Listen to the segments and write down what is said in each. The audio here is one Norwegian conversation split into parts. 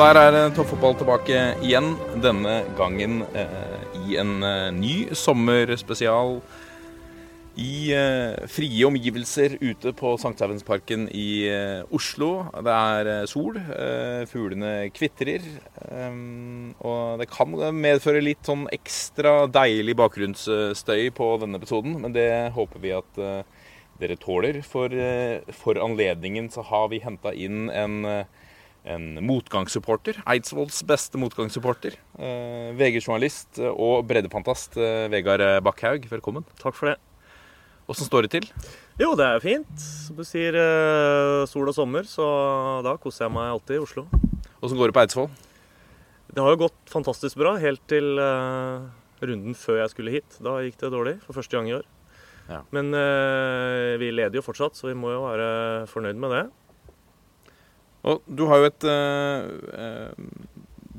der er eh, toppfotball tilbake igjen. Denne gangen eh, i en eh, ny sommerspesial. I eh, frie omgivelser ute på Sankthansparken i eh, Oslo. Det er sol, fuglene kvitrer. og det kan medføre litt sånn ekstra deilig bakgrunnsstøy på denne episoden, men det håper vi at dere tåler. For, for anledningen så har vi henta inn en en motgangssupporter. Eidsvolls beste motgangssupporter. Eh, VG-journalist og breddefantast eh, Vegard Bakkhaug, velkommen. Takk for det. Åssen står det til? Jo, det er fint. Som du sier, eh, sol og sommer, så da koser jeg meg alltid i Oslo. Åssen går det på Eidsvoll? Det har jo gått fantastisk bra helt til eh, runden før jeg skulle hit. Da gikk det dårlig for første gang i år. Ja. Men eh, vi leder jo fortsatt, så vi må jo være fornøyd med det. Og du har jo et uh,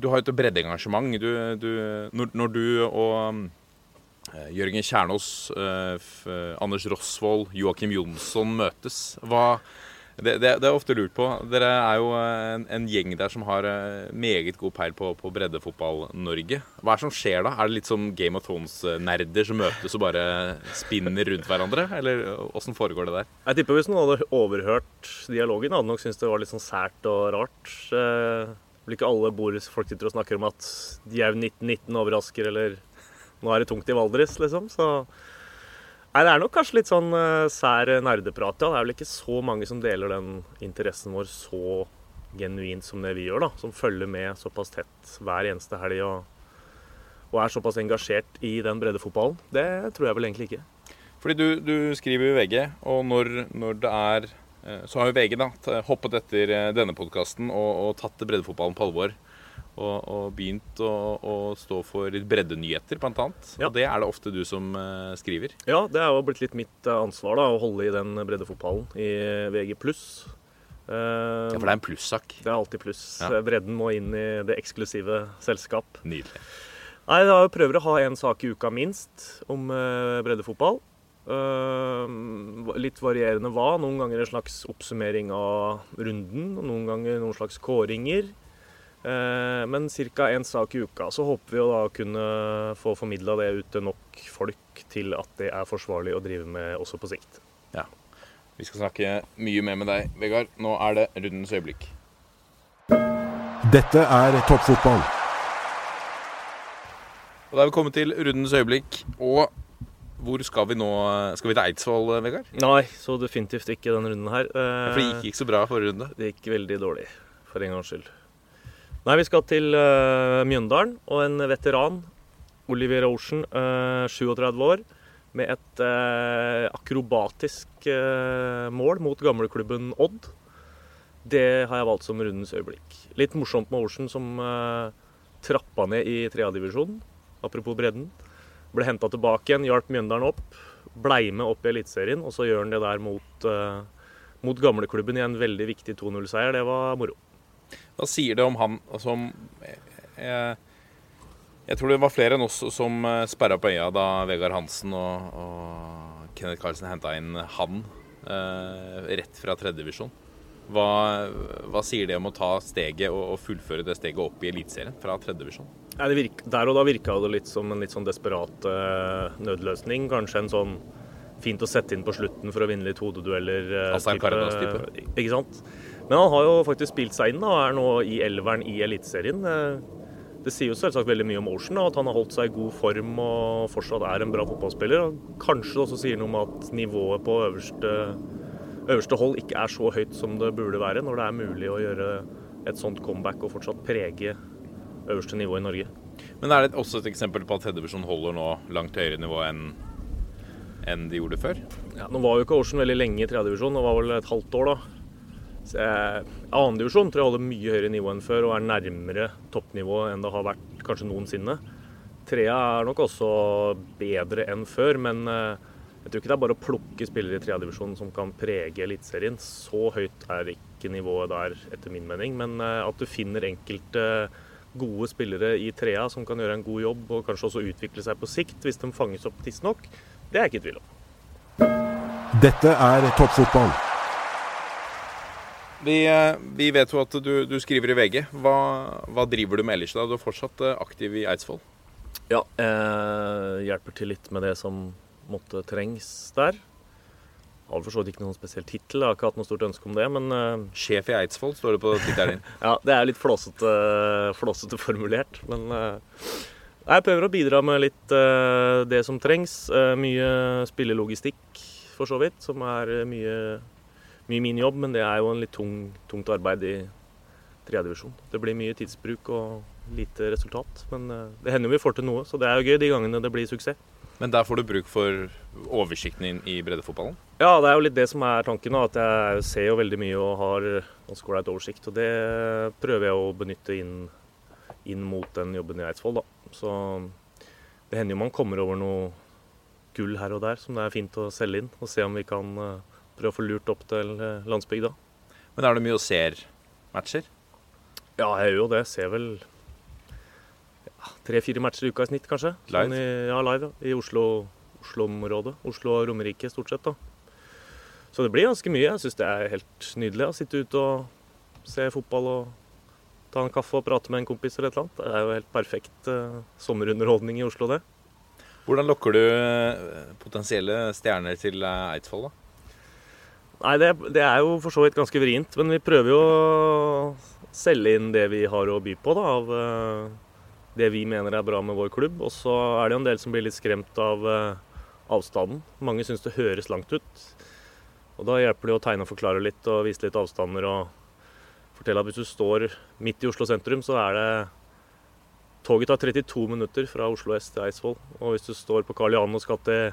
Du har et breddeengasjement. Du, du, når, når du og eh, Jørgen Kjernås, Anders Rosvold, Joakim Jonsson møtes, hva det, det, det er ofte lurt på. Dere er jo eh, en, en gjeng der som har eh, meget god peil på, på breddefotball-Norge. Hva er det som skjer da? Er det litt som Game of Thrones-nerder som møtes og bare spinner rundt hverandre? Eller åssen foregår det der? Jeg tipper hvis noen hadde overhørt dialogen, hadde nok syntes det var litt sånn sært og rart. Eh, vel ikke alle bor folk sitter og snakker om at de Jau 1919 overrasker, eller nå er det tungt i Valdres, liksom. Så Nei, det er nok kanskje litt sånn uh, sær nerdeprat, ja. Det er vel ikke så mange som deler den interessen vår så genuint som det vi gjør, da. Som følger med såpass tett hver eneste helg og, og er såpass engasjert i den breddefotballen. Det tror jeg vel egentlig ikke. Fordi du, du skriver jo VG, og når, når det er eh, Så har jo VG da hoppet etter eh, denne podkasten og, og tatt breddefotballen på alvor. Og, og begynt å, å stå for litt breddenyheter, annet. Ja. Og det er det ofte du som eh, skriver. Ja, det er jo blitt litt mitt eh, ansvar da, å holde i den breddefotballen i VG+. Uh, Ja, For det er en plussak. det er alltid pluss. Ja. Bredden må inn i det eksklusive selskap. Nydelig. Nei, jeg prøver å ha en sak i uka minst om eh, breddefotball. Uh, litt varierende hva. Noen ganger en slags oppsummering av runden, og noen ganger noen slags kåringer. Eh, men ca. én sak i uka. Så håper vi å da kunne få formidla det ut til nok folk til at det er forsvarlig å drive med også på sikt. Vi skal snakke mye mer med deg, Vegard. Nå er det rundens øyeblikk. Dette er toppfotball. Og Da er vi kommet til rundens øyeblikk. Og hvor skal vi nå? Skal vi til Eidsvoll, Vegard? Nei, så definitivt ikke denne runden her. For det gikk ikke så bra forrige runde. Det gikk veldig dårlig, for en gangs skyld. Nei, vi skal til uh, Mjøndalen og en veteran, Oliver Ocean, uh, 37 år, med et uh, akrobatisk eh, mål mot gamleklubben Odd. Det har jeg valgt som rundens øyeblikk. Litt morsomt med Ocean, som trappa ned i tredjedivisjonen, apropos bredden. Ble henta tilbake igjen, hjalp Mjøndalen opp. Blei med opp i Eliteserien, og så gjør han det der mot, mot gamleklubben i en veldig viktig 2-0-seier. Det var moro. Hva sier det om han som jeg, jeg tror det var flere enn oss som eh, sperra på øya da Vegard Hansen og, og Kenneth Carlsen henta inn han eh, rett fra tredjedivisjon. Hva, hva sier det om å ta steget og, og fullføre det steget opp i Eliteserien fra tredjedivisjon? Ja, der og da virka det litt som en litt sånn desperat eh, nødløsning. Kanskje en sånn fint å sette inn på slutten for å vinne litt hodedueller. eh, en type- Caritas-type. Ikke sant. Men han har jo faktisk spilt seg inn og er nå i elveren i Eliteserien. Eh, Det sier jo selvsagt veldig mye om Ocean, at han har holdt seg i god form og fortsatt er en bra fotballspiller. Og kanskje det også sier noe om at nivået på øverste, øverste hold ikke er så høyt som det burde være, når det er mulig å gjøre et sånt comeback og fortsatt prege øverste nivå i Norge. Men er det også et eksempel på at tredjedivisjon holder nå langt høyere nivå enn enn de gjorde før? Ja, nå var jo ikke Ocean veldig lenge i tredjedivisjon, det var vel et halvt år da. Jeg, Annendivisjon tror jeg holder mye høyere nivå enn før og er nærmere toppnivå enn det har vært kanskje noensinne. Trea er nok også bedre enn før, men eh, jeg tror ikke det er bare å plukke spillere i tredjedivisjonen som kan prege Eliteserien. Så høyt er ikke nivået der, etter min mening. Men eh, at du finner enkelte gode spillere i trea som kan gjøre en god jobb og kanskje også utvikle seg på sikt hvis de fanges opp tidsnok, det er jeg ikke i tvil om. Dette er toppfotball. Vi, eh, vi vet jo at du, du skriver i VG. Hva, hva driver du med ellers? da? Du er fortsatt eh, aktiv i Eidsvoll. Ja, eh, hjelper til litt med det som måtte trengs der. Har for så vidt ikke noen spesiell tittel, har ikke hatt noe stort ønske om det, men eh, Sjef i Eidsvoll står det på tittelen din. ja, det er litt flåsete, flåsete formulert. Men eh, jeg prøver å bidra med litt eh, det som trengs. Mye spillelogistikk, for så vidt, som er mye, mye min jobb, men det er jo en litt tung, tungt arbeid i tredjedivisjon. Det blir mye tidsbruk og lite resultat, men eh, det hender jo vi får til noe, så det er jo gøy de gangene det blir suksess. Men der får du bruk for oversikten inn i breddefotballen? Ja, det er jo litt det som er tanken. At jeg ser jo veldig mye og har ganske ålreit oversikt. Og det prøver jeg å benytte inn, inn mot den jobben i Eidsvoll, da. Så det hender jo man kommer over noe gull her og der som det er fint å selge inn. Og se om vi kan eh, prøve å få lurt opp til eh, landsbygda. Men er det mye å ser matcher? Ja, jeg gjør jo det. Ser vel tre-fire matcher i uka i snitt, kanskje. Live? Sånn i, ja, live. Ja. I Oslo, Oslo-området. Oslo og Romerike, stort sett. da. Så det blir ganske mye. Jeg syns det er helt nydelig å sitte ute og se fotball og ta en kaffe og prate med en kompis eller et eller annet. Det er jo helt perfekt eh, sommerunderholdning i Oslo, det. Hvordan lokker du eh, potensielle stjerner til eh, Eidsvoll, da? Nei, det, det er jo for så vidt ganske vrient, men vi prøver jo å selge inn det vi har å by på, da, av eh, det vi mener er bra med vår klubb. Og så er det jo en del som blir litt skremt av eh, avstanden. Mange syns det høres langt ut. Og da hjelper det å tegne og forklare litt og vise litt avstander og fortelle at hvis du står midt i Oslo sentrum, så er det Toget tar 32 minutter fra Oslo S til Eidsvoll. Og hvis du står på Karl Johan og skal til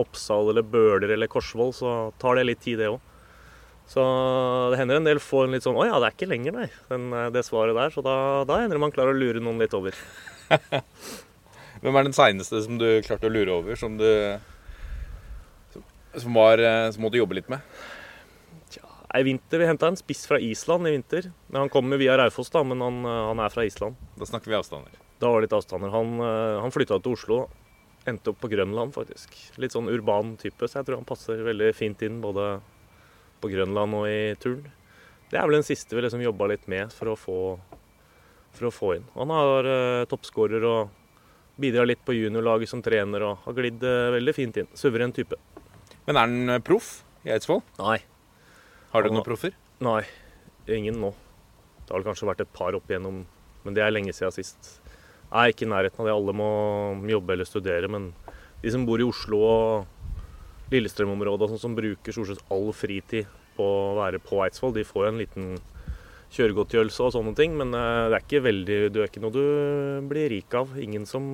Oppsal eller Bøler eller Korsvoll, så tar det litt tid, det òg. Så det hender en del får en litt sånn Å ja, det er ikke lenger, nei, den, det svaret der. Så da, da hender det man klarer å lure noen litt over. Hvem er den seineste som du klarte å lure over, som du som, var eh, Som måtte jobbe litt med? I vinter, Vi henta en spiss fra Island i vinter. Han kommer via Raufoss, da, men han, eh, han er fra Island. Da snakker vi avstander. Da var det litt avstander. Han, eh, han flytta til Oslo. Endte opp på Grønland, faktisk. Litt sånn urban type, så jeg tror han passer veldig fint inn både på Grønland og i turn. Det er vel den siste vi liksom jobba litt med for å få, for å få inn. Han har uh, toppskårer og bidrar litt på juniorlaget som trener og har glidd uh, veldig fint inn. Suveren type. Men er han eh, proff i Eidsvoll? Nei. Har dere noen proffer? Nei, ingen nå. Det har vel kanskje vært et par opp igjennom, men det er lenge siden sist. Jeg er ikke i nærheten av det. Alle må jobbe eller studere, men de som bor i Oslo og Lillestrøm-området, sånn som bruker stort sett all fritid på å være på Eidsvoll, de får jo en liten kjøregodtgjørelse og sånne ting, men eh, det er ikke veldig, det er ikke noe du blir rik av. Ingen som,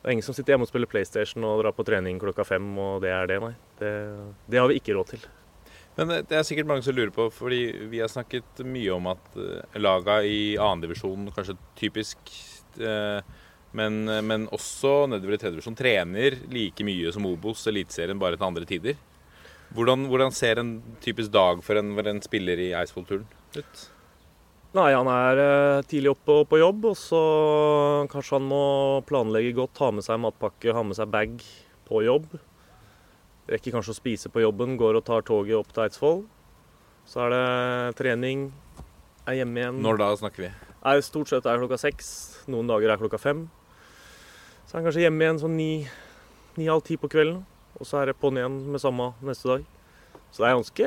det er ingen som sitter hjemme og spiller PlayStation og drar på trening klokka fem, og det er det, nei. Det, det har vi ikke råd til. Men eh, det er sikkert mange som lurer på, fordi vi har snakket mye om at eh, laga i annendivisjon, kanskje typisk, eh, men, men også nedover i tredjedivisjon, trener like mye som Obos, Eliteserien, bare til andre tider. Hvordan, hvordan ser en typisk dag for en, for en spiller i Eidsvoll-turen ut? Nei, han er eh, tidlig oppe og på jobb, og så kanskje han må planlegge godt, ha med seg matpakke, ha med seg bag på jobb. Rekker kanskje å spise på jobben, går og tar toget opp til Eidsvoll. Så er det trening, er hjemme igjen. Når da snakker vi? Er stort sett er klokka seks, noen dager er klokka fem. Så er han kanskje hjemme igjen sånn ni, ni-halv ti på kvelden, og så er det på'n igjen med samme neste dag. Så det er ganske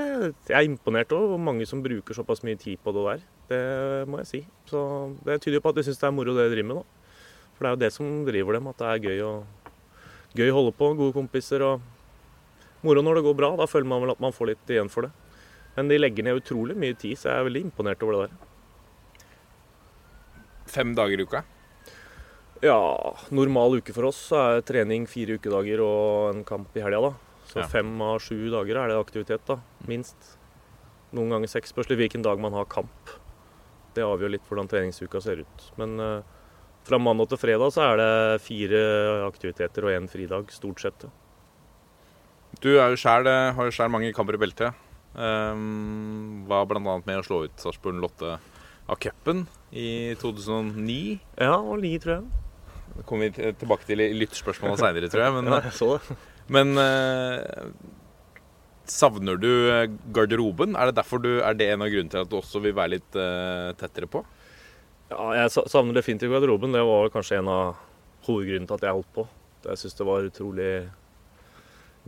Jeg er imponert over hvor mange som bruker såpass mye tid på det der. Det må jeg si. Så det tyder jo på at de syns det er moro det de driver med, da. For det er jo det som driver dem, at det er gøy å, gøy å holde på, gode kompiser og moro når det går bra. Da føler man vel at man får litt igjen for det. Men de legger ned utrolig mye tid, så jeg er veldig imponert over det der. Fem dager i uka? Ja, normal uke for oss er trening fire ukedager og en kamp i helga, da. Så Ja. fem av sju dager er det aktivitet, da. Minst. Noen ganger seks. Spørs litt hvilken dag man har kamp. Det avgjør litt hvordan treningsuka ser ut. Men uh, fra mandag til fredag så er det fire aktiviteter og én fridag, stort sett. Du er jo selv, har jo sjøl mange kamper i beltet. Um, var bl.a. med å slå ut Sarpsborg Lotte av cupen i 2009. Ja, og Li, tror jeg. Det kommer vi tilbake til i lyttspørsmålet seinere, tror jeg. Men, Ja, jeg så det. men eh, savner du eh, garderoben? Er det, derfor du, er det en av grunnene til at du også vil være litt eh, tettere på? Ja, jeg sa- savner definitivt garderoben. Det var kanskje en av hovedgrunnene til at jeg holdt på. Jeg syns det var utrolig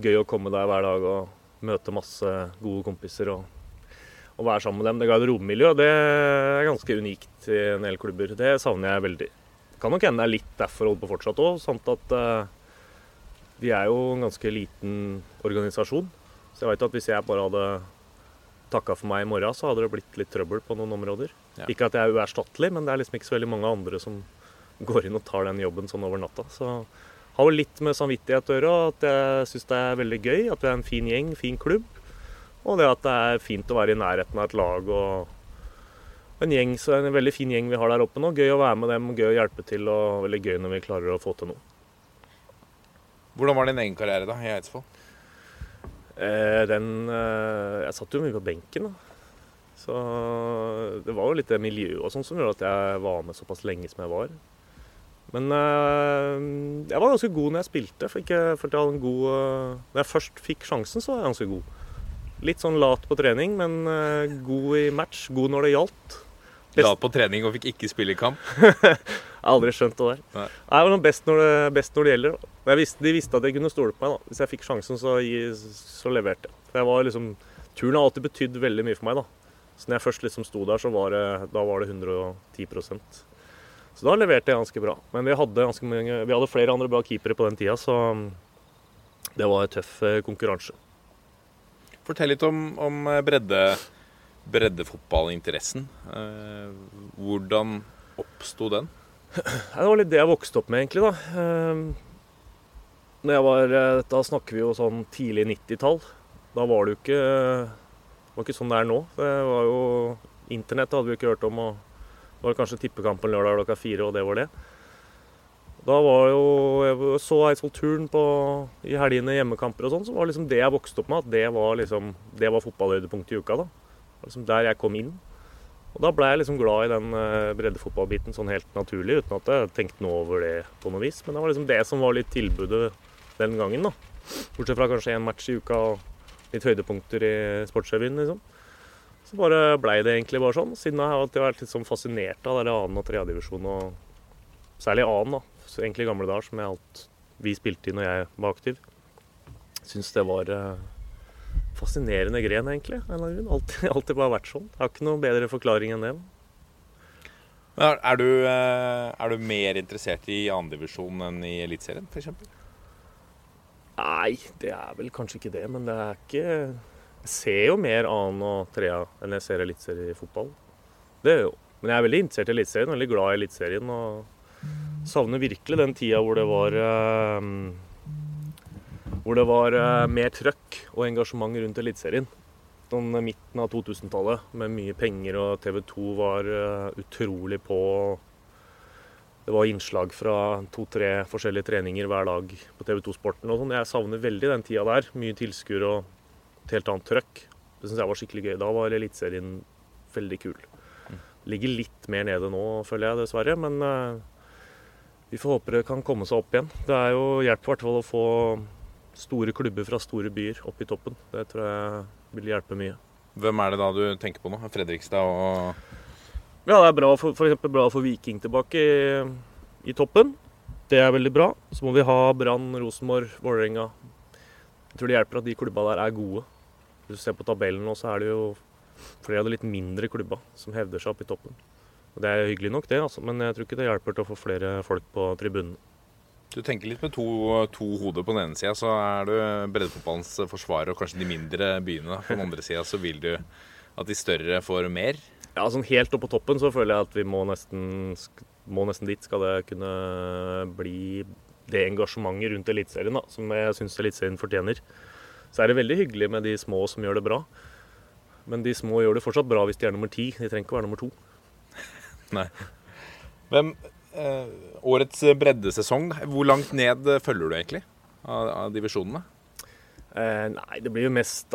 gøy å komme der hver dag og møte masse gode kompiser og, og være sammen med dem. Det garderobemiljøet det er ganske unikt i en del klubber. Det savner jeg veldig. Kan nok hende det er litt derfor holder på fortsatt òg, samt at uh, vi er jo en ganske liten organisasjon. Så jeg vet at hvis jeg bare hadde takka for meg i morgen, så hadde det blitt litt trøbbel på noen områder. Ja. Ikke at jeg er uerstattelig, men det er liksom ikke så veldig mange andre som går inn og tar den jobben sånn over natta. Så har jo litt med samvittighet å gjøre, at jeg syns det er veldig gøy. At vi er en fin gjeng, fin klubb. Og det at det er fint å være i nærheten av et lag og en gjeng, så en veldig fin gjeng vi har der oppe nå. Gøy å være med dem, gøy å hjelpe til, og veldig gøy når vi klarer å få til noe. Hvordan var din egen karriere da i Eidsvoll? Eh, den eh, Jeg satt jo mye på benken, da. Så det var jo litt det miljøet og sånn som gjorde at jeg var med såpass lenge som jeg var. Men eh, jeg var ganske god når jeg spilte. For ikke, for jeg hadde en god eh, Når jeg først fikk sjansen, så var jeg ganske god. Litt sånn lat på trening, men eh, god i match. God når det gjaldt. La på trening og fikk ikke spille i kamp. Jeg har aldri skjønt det der. Nei. Jeg var best når det, best når det gjelder. Jeg visste, de visste at jeg kunne stole på meg. da. Hvis jeg fikk sjansen, så, så leverte jeg. Liksom, Turen har alltid betydd veldig mye for meg. da. Så når jeg først liksom sto der, så var det, da var det 110% Så da leverte jeg ganske bra. Men vi hadde, ganske mange, vi hadde flere andre bra keepere på den tida, så det var en tøff eh, konkurranse. Fortell litt om, om eh, bredde, breddefotballinteressen. Eh, hvordan oppsto den? Det var litt det jeg vokste opp med, egentlig. da. Ehm, Når jeg var, eh, Da snakker vi jo sånn tidlig 90-tall. Da var det jo ikke det var ikke sånn det er nå. Det var jo, Internett hadde vi ikke hørt om. og Det var kanskje tippekampen lørdag klokka fire, og det var det. Da var jo Jeg så Eidsvoll Turn i helgene, hjemmekamper og sånn. Så var det liksom det jeg vokste opp med. At det var liksom Det var fotballhøydepunktet i uka. da. Liksom Der jeg kom inn. Og da ble jeg liksom glad i den eh, breddefotballbiten sånn helt naturlig, uten at jeg tenkte noe over det på noe vis. Men det var liksom det som var litt tilbudet den gangen, da. Bortsett fra kanskje én match i uka og litt høydepunkter i Sportsrevyen, liksom. Så bare blei det egentlig bare sånn. Siden jeg har alltid vært litt sånn fascinert av det annen- og tredjedivisjon, og særlig annen, da. Så egentlig i gamle dager, som alt vi spilte i når jeg var aktiv. Syns det var eh, fascinerende gren, egentlig. grunn. Alltid, alltid bare vært sånn. Jeg har ikke noe bedre forklaring enn det. Er, er, du, eh, er du mer interessert i andredivisjon enn i Eliteserien, f.eks.? Nei, det er vel kanskje ikke det, men det er ikke Jeg ser jo mer annen og trea enn jeg ser eliteserie i fotball. Det gjør jo. Men jeg er veldig interessert i Eliteserien, veldig glad i Eliteserien. Og savner virkelig den tida hvor det var eh, Hvor det var eh, mer trøkk og engasjement rundt Eliteserien. Sånn midten av 2000-tallet med mye penger, og TV 2 var eh, utrolig på. Det var innslag fra to-tre forskjellige treninger hver dag på TV 2 Sporten og sånn. Jeg savner veldig den tida der. Mye tilskuere og et helt annet trøkk. Det syns jeg var skikkelig gøy. Da var Eliteserien veldig kul. Ligger litt mer nede nå, føler jeg dessverre. Men eh, vi får håpe det kan komme seg opp igjen. Det er jo hjelp i hvert fall å få store klubber fra store byer opp i toppen. Det tror jeg vil hjelpe mye. Hvem er det da du tenker på nå? Fredrikstad og Ja, det er bra for, for bra for Viking tilbake i, i toppen. Det er veldig bra. Så må vi ha Brann, Rosenborg, Vålerenga. Jeg tror det hjelper at de klubba der er gode. Hvis du ser på tabellen nå, så er det jo flere av de litt mindre klubba som hevder seg opp i toppen. Og Det er hyggelig nok, det, altså, men jeg tror ikke det hjelper til å få flere folk på tribunen. Du tenker litt med to, to hoder. På den ene sida så er du breddefotballens forsvarer, og kanskje de mindre byene. På den andre sida så vil du at de større får mer. Ja, sånn helt opp på toppen så føler jeg at vi må nesten må nesten dit skal det kunne bli det engasjementet rundt Eliteserien da, som jeg syns Eliteserien fortjener. Så er det veldig hyggelig med de små som gjør det bra. Men de små gjør det fortsatt bra hvis de er nummer ti. De trenger ikke å være nummer to. Nei. Hvem Årets breddesesong, hvor langt ned følger du egentlig av, av divisjonene? Eh, nei, det blir jo mest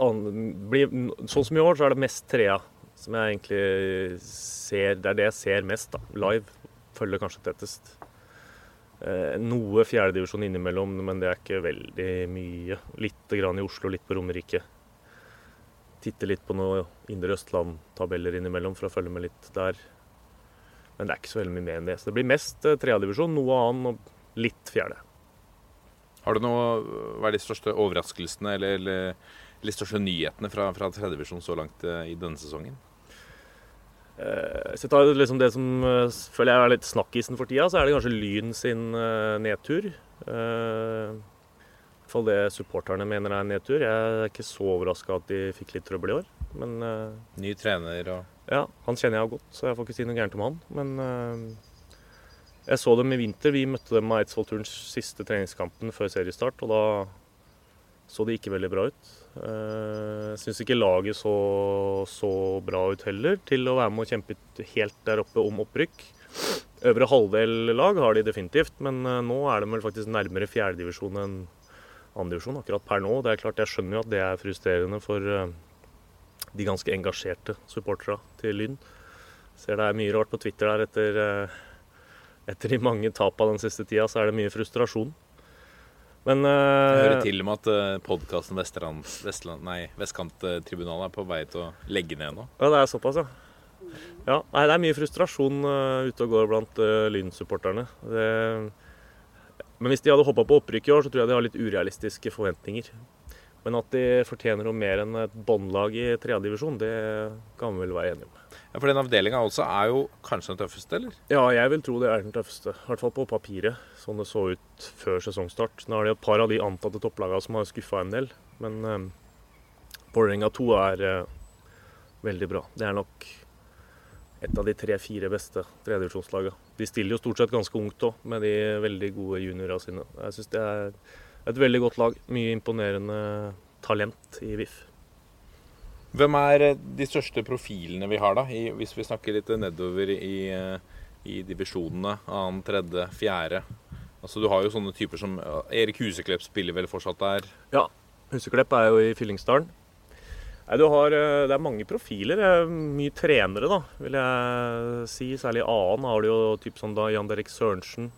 blir, Sånn som i år, så er det mest trea. Som jeg egentlig ser Det er det jeg ser mest, da. Live. Følger kanskje tettest. Eh, noe fjerdedivisjon innimellom, men det er ikke veldig mye. Litt grann i Oslo, litt på Romerike. Titte litt på noen Indre Østland-tabeller innimellom for å følge med litt der. Men det er ikke så veldig mye mer enn det. Så det blir mest eh, tredjedivisjon, noe annet og litt fjerde. Har du noe, Hva er de største overraskelsene eller, eller de største nyhetene fra, fra tredjedivisjon så langt eh, i denne sesongen? Hvis så jeg tar liksom det som eh, føler jeg er litt snakkisen for tida, så er det kanskje Lyn sin eh, nedtur. Eh, I hvert fall det supporterne mener er en nedtur. Jeg er ikke så overraska at de fikk litt trøbbel i år. Men uh, Ny trener og ja, han kjenner jeg godt, så jeg får ikke si noe gærent om han. Men uh, jeg så dem i vinter. Vi møtte dem med Eidsvoll-turens siste treningskampen før seriestart, og da så det ikke veldig bra ut. Jeg Jeg syns ikke laget så så bra ut heller, til å være med og kjempe helt der oppe om opprykk. Øvre halvdel lag har de definitivt, men eh, nå er de vel faktisk nærmere fjerdedivisjon enn andredivisjon akkurat per nå. Det er klart, Jeg skjønner jo at det er frustrerende for eh, de ganske engasjerte supporterne til Lyn. Ser det er mye rart på Twitter der etter, eh, etter de mange tapene den siste tida, så er det mye frustrasjon. Men Jeg eh, hører til og med at podkasten Vestland, Vestkanttribunalet er på vei til å legge ned nå. Ja, det er såpass, ja. Ja, nei, Det er mye frustrasjon uh, ute og går blant uh, Lyn-supporterne. Men hvis de hadde hoppa på opprykk i år, så tror jeg de har litt urealistiske forventninger. Men at de fortjener noe mer enn et båndlag i tredjedivisjon, det kan vi vel være enige om. Ja, For den avdelinga også er jo kanskje den tøffeste, eller? Ja, jeg vil tro det er den tøffeste. I hvert fall på papiret, sånn det så ut før sesongstart. Nå er det et par av de antatte topplagene som har skuffa en del, men eh, Vålerenga 2 er eh, veldig bra. Det er nok et av de tre-fire beste tredjedivisjonslagene. De stiller jo stort sett ganske ungt òg, med de veldig gode juniorene sine. Jeg syns det er et veldig godt lag. Mye imponerende talent i VIF. Hvem er eh, de største profilene vi har, da? I, hvis vi snakker litt nedover i, eh, i divisjonene. Annen, tredje, fjerde. Altså Du har jo sånne typer som Erik Huseklepp spiller vel fortsatt der. Ja, Huseklepp er jo i Fyllingsdalen. Nei, du har, eh, det er mange profiler. eh, Mye trenere, da, vil jeg si. Særlig annen har du jo typ sånn da Jan Derek Sørensen.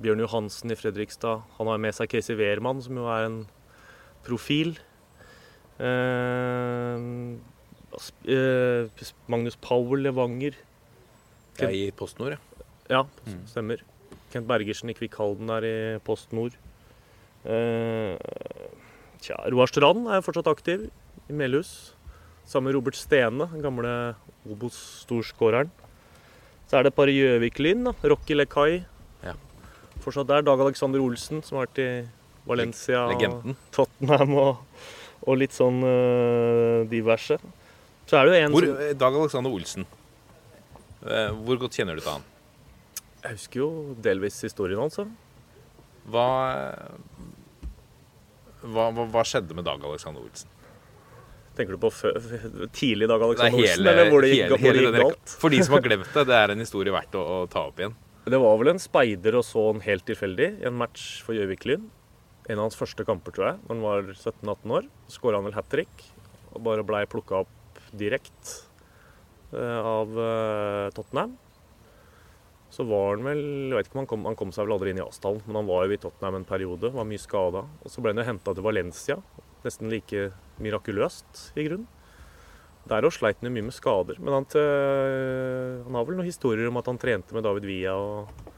Bjørn Johansen i Fredrikstad. Han har med seg Casey Wehrmann, som jo er en profil. Eh, eh, Magnus Powell Levanger. Ja, I Post Nord, ja. Ja, Mm. stemmer. Kent Bergersen i Kvikk Halden er i Post Nord. Eh, tja, Roar Strand er fortsatt aktiv i Melhus. Sammen med Robert Stene, den gamle Obos-storskåreren. Så er det et par i Gjøvik-Lyn. Rocky Lekai. Ja. Fortsatt der. Dag Alexander Olsen, som har vært i Valencia Legenden. Tottenham og, og litt sånn uh, diverse. Så er det jo en Hvor, som eh, Dag Alexander Olsen. Uh, Hvor godt kjenner du til han? Jeg husker jo delvis historien hans. Hva, hva, hva, skjedde med Dag Alexander Olsen? Tenker du på fø tidlig Dag Alexander hele, Olsen, eller hvor det gikk, hele, hele galt? For de som har glemt det, det er en historie verdt å, å ta opp igjen. Det var vel en speider og så han helt tilfeldig i en match for Gjøvik-Lyn. En av hans første kamper, tror jeg, når han var 17-18 år. Skåra han vel hat trick og bare blei plukka opp direkte av eh, Tottenham. Så var han vel jeg vet ikke om Han kom, han kom seg vel aldri inn i avstallen, men han var jo i Tottenham en periode. Var mye skada. Og så ble han jo henta til Valencia. Nesten like mirakuløst, i grunn. Der òg sleit han jo mye med skader. Men han, han har vel noen historier om at han trente med David Villa. og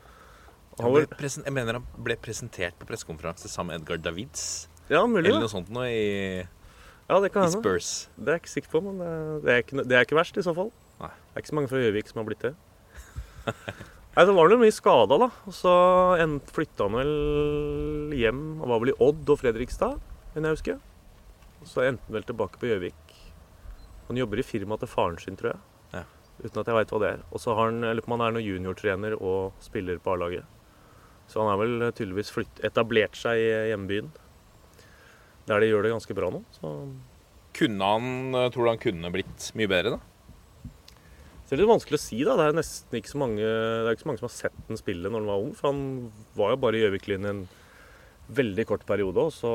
ble presen, jeg mener han ble presentert på pressekonferanse sammen med Edgar Davids. Ja, mulig Eller noe sånt noe i, Ja, det kan i hende. Spurs. Det er jeg ikke sikker på, men det, det, er ikke, det er ikke verst i så fall. Nei. Det er ikke så mange fra Gjøvik som har blitt det. Nei, Så var han jo mye skada, da. Og så flytta han vel hjem. Han var vel i Odd og Fredrikstad, enn jeg husker. Og så endte han vel tilbake på Gjøvik. Han jobber i firmaet til faren sin, tror jeg. Ja. uten at jeg veit hva det er. Og så har han, eller om han er noen juniortrener og spiller på A-laget. Så han har vel tydeligvis flytt, etablert seg i hjembyen. Der de gjør det ganske bra nå. Så Kunne han, eh, tror du han kunne blitt mye bedre, da? Det er litt vanskelig å si. da. Det er nesten ikke så mange, det ikke så mange som har sett den spille når han var ung. For han var jo bare i Gjøvik-Lyn en veldig kort periode, og så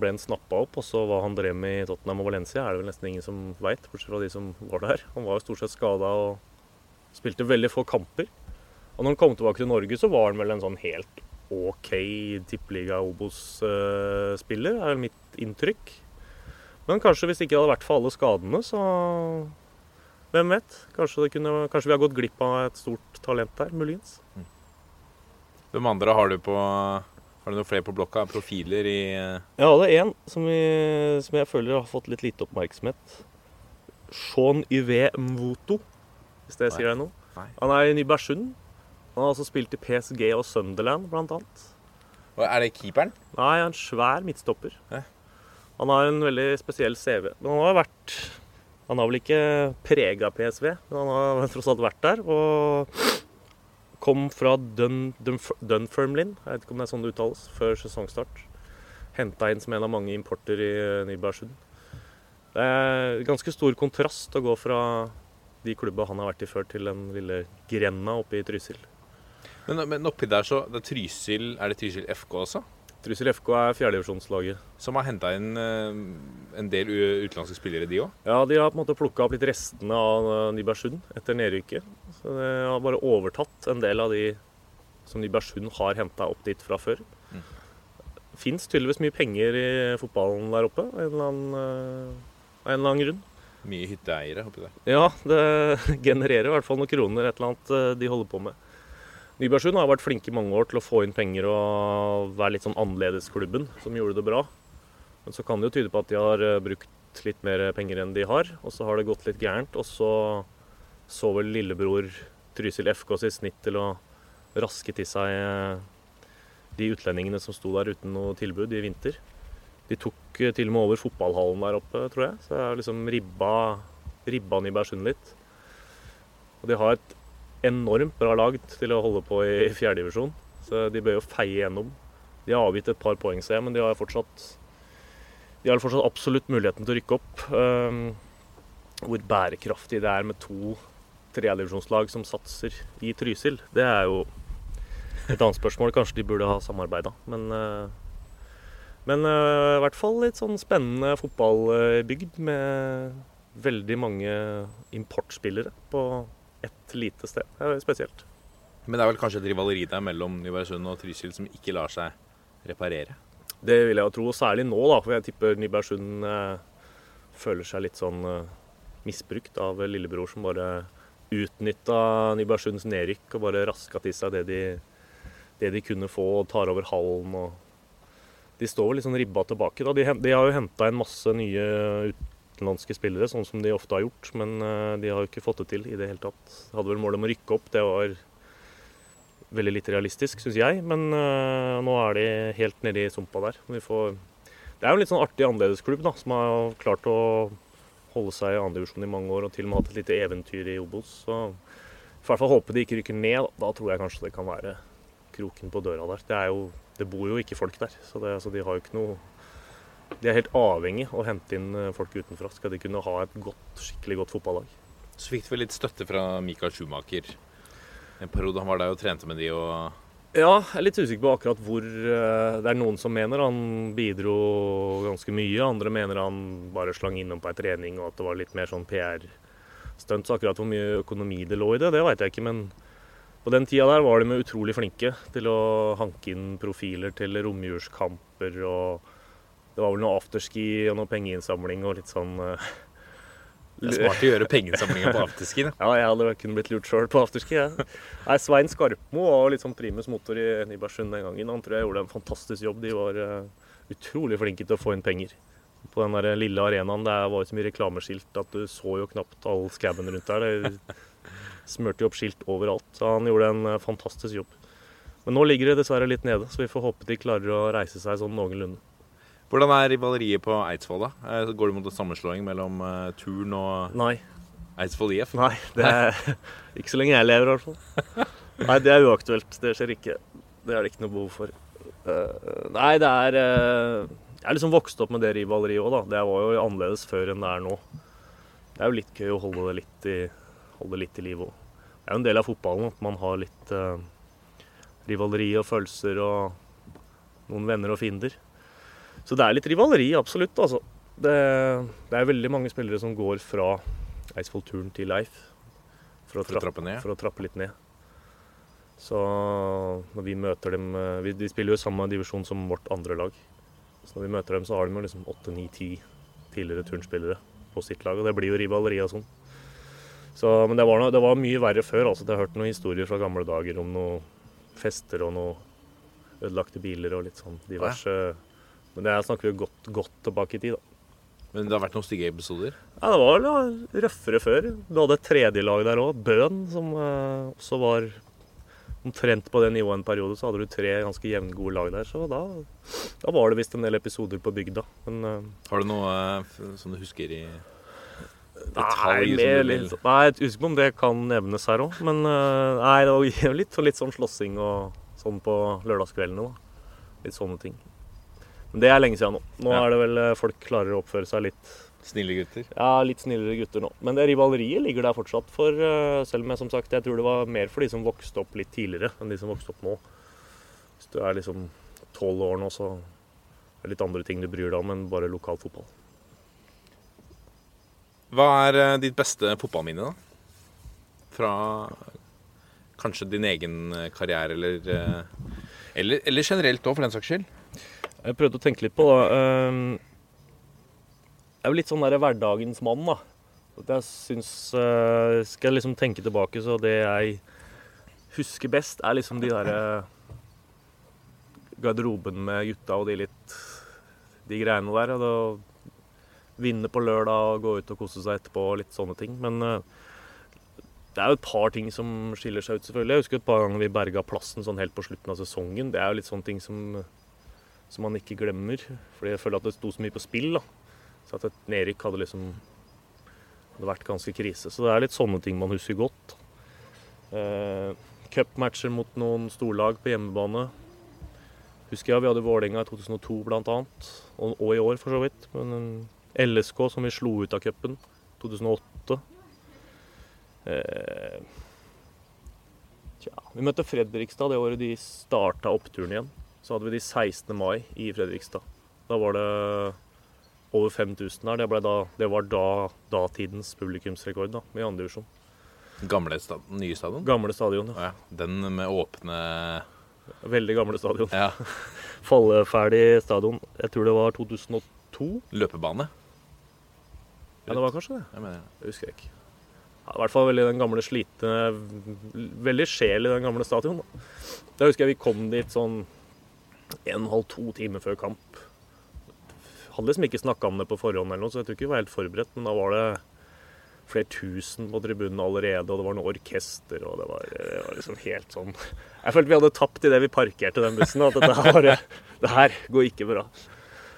ble han snappa opp. Og så hva han drev med i Tottenham og Valencia, er det vel nesten ingen som veit, bortsett fra de som var der. Han var jo stort sett skada og spilte veldig få kamper. Og når han kom tilbake til Norge, så var han vel en sånn helt OK tippeliga Obos-spiller, er vel mitt inntrykk. Men kanskje hvis det ikke hadde vært for alle skadene, så hvem vet? Kanskje, det kunne, kanskje vi har gått glipp av et stort talent der, muligens. Hvem andre har du på Har du noen flere på blokka? Profiler i Jeg hadde en som, som jeg føler har fått litt lite oppmerksomhet. Sean Yve Mvoto, hvis det sier deg noe. Nei. Han er i Nybergsund. Han har også spilt i PSG og Sunderland, blant annet. Og Er det keeperen? Nei, han er en svær midtstopper. Ja. Han har en veldig spesiell CV. Men han har vært Han har vel ikke prega PSV, men han har tross alt vært der. Og kom fra Dun, Dunf Dunfermline, jeg vet ikke om det er sånn det uttales, før sesongstart. Henta inn som en av mange importer i eh, Nybergsund. Det er ganske stor kontrast å gå fra de klubba han har vært i før, til den lille grenda oppe i Trysil. Men, men oppi der så det er Trysil, Er det Trysil FK også? Trysil FK er fjerdedivisjonslaget. Som har henta inn eh, en del utenlandske spillere, de òg? Ja, de har på en måte plukka opp litt restene av eh, Nybergsund etter nedrykket. Så de har bare overtatt en del av de som Nybergsund har henta opp dit fra før. Mm. Fins tydeligvis mye penger i fotballen der oppe, av en eller annen, eh, en eller annen grunn. Mye hytteeiere oppi der. Ja, det genererer i hvert fall noen kroner, et eller annet de holder på med. Nybergsund har vært flinke i mange år til å få inn penger og være litt sånn annerledesklubben, som gjorde det bra. Men så kan det jo tyde på at de har eh, brukt litt mer penger enn de har, og så har det gått litt gærent. Og så så vel lillebror Trysil FK sitt snitt til å raske til seg eh, de utlendingene som sto der uten noe tilbud i vinter. De tok eh, til og med over fotballhallen der oppe, tror jeg. Så jeg har liksom ribba, ribba Nybergsund litt. Og de har et enormt bra lag til å holde på i fjerdedivisjon. Så de bør jo feie gjennom. De har avgitt et par poeng, ser men de har fortsatt de har fortsatt absolutt muligheten til å rykke opp. Um, hvor bærekraftig det er med to tredjedivisjonslag som satser i Trysil, det er jo et annet spørsmål. Kanskje de burde ha samarbeida. Men, uh, men uh, i hvert fall litt sånn spennende fotballbygd med veldig mange importspillere på ett lite sted. Det er spesielt. Men det er vel kanskje et rivaleri der mellom Nybergsund og Trysil som ikke lar seg reparere? Det vil jeg jo tro, særlig nå, da, for jeg tipper Nybergsund eh, føler seg litt sånn eh, misbrukt av lillebror som bare utnytta Nybergsunds nedrykk og bare raska til seg det de, det de kunne få, og tar over hallen. og De står vel litt sånn ribba tilbake. da. De, de har jo henta inn masse nye utenlandske spillere, sånn som de ofte har gjort, men eh, de har jo ikke fått det til i det hele tatt. De hadde vel målet om å rykke opp, det var veldig lite realistisk, syns jeg. Men øh, nå er de helt nede i sumpa der. Får, det er jo en litt sånn artig annerledesklubb da, som har klart å holde seg i andredivisjon i mange år og til og med hatt et lite eventyr i Obos. Så i hvert fall håpe de ikke rykker ned. Da, tror jeg kanskje det kan være kroken på døra der. Det, jo, det bor jo ikke folk der, så, det, så de har jo ikke noe De er helt avhengig av å hente inn øh, folk utenfra. Skal de kunne ha et godt, skikkelig godt fotballag. Så fikk du vel litt støtte fra Michael Schumacher en periode. Han var der og trente med de og Ja, jeg er litt usikker på akkurat hvor eh, Det er noen som mener han bidro ganske mye. Andre mener han bare slang innom på ei trening, og at det var litt mer sånn PR-stunt. Så akkurat hvor mye økonomi det lå i det, det veit jeg ikke. Men på den tida der var de utrolig flinke til å hanke inn profiler til romjulskamper. Og det var vel noe afterski og noe pengeinnsamling og litt sånn uh, Det er smart å gjøre pengeinnsamlinga på afterski. da. ja, jeg hadde kunne blitt lurt sjøl på afterski. Ja. Nei, Svein Skarpmo var litt sånn primus motor i Nybergsund den gangen. Han tror jeg gjorde en fantastisk jobb. De var uh, utrolig flinke til å få inn penger. På den der lille arenaen det var jo så mye reklameskilt at du så jo knapt all skauen rundt der. Det smurte jo opp skilt overalt. Så han gjorde en eh, fantastisk jobb. Men nå ligger det dessverre litt nede, så vi får håpe de klarer å reise seg sånn noenlunde. Hvordan er rivaleriet på Eidsvoll, da? Eh, Går det mot en sammenslåing mellom eh, Turn og Nei. Eidsvoll IF? Nei, det er ikke så lenge jeg lever, i hvert fall. Nei, det er uaktuelt. Det skjer ikke. Det er det ikke noe behov for. Eh, nei, det er Jeg er liksom vokst opp med det rivaleriet òg, da. Det var jo annerledes før enn det er nå. Det er jo litt gøy å holde det litt i, holde litt i live òg. Det er jo en del av fotballen at man har litt rivaleri og følelser og noen venner og fiender. Så det er litt rivaleri, absolutt. altså. Det, det er veldig mange spillere som går fra Eidsvoll-turen til Leif for å, trappe, for å trappe litt ned. Så når vi møter dem eh, vi, De spiller jo samme divisjon som vårt andre lag. Så når vi møter dem, så har de jo liksom 8-9-10 tidligere turnspillere på sitt lag. Og det blir jo rivaleri og sånn. Så, men det var, noe, det var mye verre før. altså. Jeg har hørt noen historier fra gamle dager om noen fester og noen ødelagte biler og litt sånn diverse Men det her snakker vi godt, godt tilbake i tid, da. Men det har vært noen stygge episoder? Ja, det var vel røffere før. Du hadde et tredje lag der òg, Bøhn, som eh, også var omtrent på det nivået en periode. Så hadde du tre ganske jevngode lag der. Så da, da var det visst en del episoder på bygda. Men eh, Har du noe eh, som du husker i Nei, detalj? som mer du vil- litt, nei, jeg husker ikke om det kan nevnes her òg. Men eh, nei, det var litt, litt sånn slåssing og sånn på lørdagskveldene. da. Litt sånne ting. Men det er lenge siden nå. Nå Ja. er det vel eh, folk klarer å oppføre seg litt Snille gutter? Ja, litt snillere gutter nå. Men det rivaleriet ligger der fortsatt. For eh, selv om jeg som sagt, jeg tror det var mer for de som vokste opp litt tidligere enn de som vokste opp nå. Hvis du er liksom tolv år nå, så er det litt andre ting du bryr deg om enn bare lokal fotball. Hva er eh, ditt beste fotballminne, da? Fra kanskje din egen karriere, eller Eller, eller generelt òg, for den saks skyld? Jeg prøvde å tenke litt på ehm, Jeg er jo litt sånn der hverdagens mann, da. Jeg syns eh, Skal jeg liksom tenke tilbake, så det jeg husker best, er liksom de derre Garderoben med gutta og de litt De greiene der. Og da vinne på lørdag og gå ut og kose seg etterpå og litt sånne ting. Men eh, det er jo et par ting som skiller seg ut, selvfølgelig. Jeg husker et par ganger vi berga plassen sånn helt på slutten av sesongen. Det er jo litt sånne ting som som man ikke glemmer. Fordi jeg føler at det sto så mye på spill. da. Så at et nedrykk hadde liksom hadde vært ganske krise. Så det er litt sånne ting man husker godt. Eh, Cupmatcher mot noen storlag på hjemmebane. Husker jeg vi hadde Vålerenga i 2002 bl.a. Og, og i år, for så vidt. Men eh, LSK som vi slo ut av cupen 2008. Eh, tja, vi møtte Fredrikstad det året de starta oppturen igjen så hadde vi de 16. mai i Fredrikstad. Da var det over 5000 her. Det, da, det var da datidens publikumsrekord da, i andre divisjon. Gamle stad nye stadion? Gamle stadion. Ja. Den med åpne Veldig gamle stadion. Ja. Falleferdig stadion. Jeg tror det var 2002. Løpebane? Ja, det var kanskje det. Jeg mener, husker jeg ikke. Ja, I hvert fall veldig den gamle slitne Veldig sjel i den gamle stadion. Da, da husker jeg vi kom dit sånn en halv, to timer før kamp. Hadde liksom ikke snakka om det på forhånd, eller noe, så jeg tror ikke vi var helt forberedt. Men da var det flere tusen på tribunen allerede, og det var noe orkester, og det var, det var liksom helt sånn Jeg følte vi hadde tapt idet vi parkerte den bussen. At dette her, det her går ikke bra.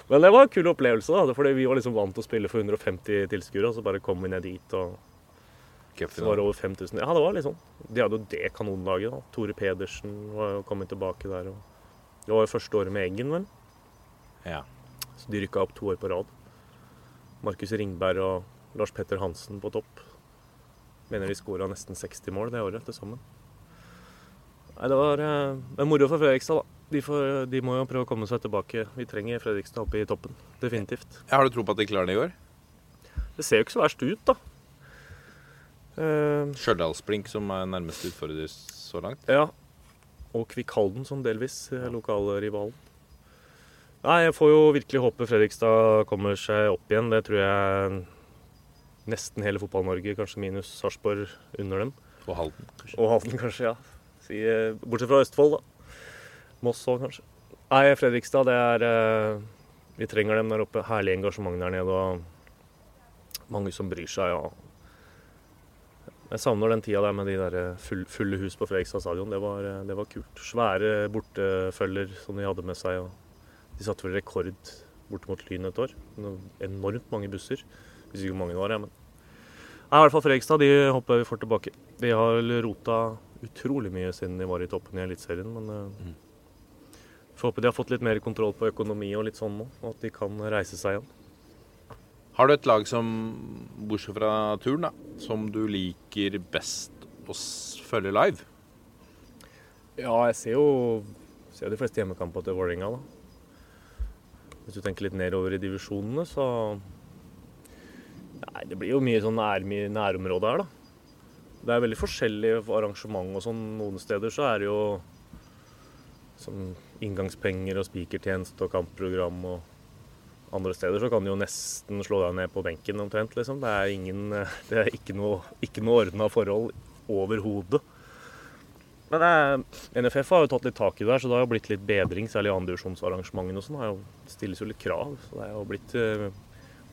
Men det var en kul opplevelse, da, fordi vi var liksom vant til å spille for 150 tilskuere, og så bare kom vi ned dit, og så var det over 5000. Ja, det var sånn. De hadde jo det kanonlaget. da. Tore Pedersen var jo kommet tilbake der. og Det var jo første året med Eggen, vel. Ja. Så de rykka opp to år på rad. Markus Ringberg og Lars Petter Hansen på topp. Mener de skåra nesten 60 mål det året til sammen. Nei, det var eh, moro for Fredrikstad, da. De, får, de må jo prøve å komme seg tilbake. Vi trenger Fredrikstad oppe i toppen. Definitivt. Ja, Har du tro på at de klarer det i år? Det ser jo ikke så verst ut, da. Eh, Stjørdalsblink som er nærmest utfordrer så langt? Ja. Og Kvikk Halden som delvis eh, lokalrivalen. Nei, jeg får jo virkelig håpe Fredrikstad kommer seg opp igjen. Det tror jeg nesten hele Fotball-Norge, kanskje minus Sarpsborg, under dem. Og Halden, kanskje? Og Halden, kanskje, ja. Eh, bortsett fra Østfold, da. Moss òg, kanskje. Nei, Fredrikstad, det er eh, Vi trenger dem der oppe. Herlig engasjement der nede, og mange som bryr seg. Ja. Jeg savner den tida der med de der eh, full, fulle hus på Fredrikstad stadion. Det var, eh, det var kult. Svære bortefølger som de hadde med seg. og De satte vel rekord borte mot Lyn et år. Enormt mange busser. Hvis ikke hvor mange det var, jeg, men Nei, I hvert fall Fredrikstad. De håper vi får tilbake. De har vel rota utrolig mye siden de var i toppen i Eliteserien. Men mm. får håpe de har fått litt mer kontroll på økonomi og litt sånn nå. Og at de kan reise seg igjen. Har du et lag som, bortsett fra turen, da, som du liker best å følge live? Ja, jeg ser jo ser de fleste hjemmekamper til Vålerenga, da. Hvis du tenker litt nedover i divisjonene, så Nei, det blir jo mye sånn nær, nærområde her, da. Det er veldig forskjellig arrangement og sånn. Noen steder så er det jo sånn inngangspenger og spikertjeneste og kampprogram og andre steder så kan du jo nesten slå deg ned på benken omtrent, liksom. Det er, ingen, det er ikke noe, ikke noe ordna forhold overhodet. Men eh, NFF har jo tatt litt tak i det her, så det har jo blitt litt bedring. Særlig andredivisjonsarrangementene og sånn. jo- stilles jo litt krav. Så det har jo blitt, eh,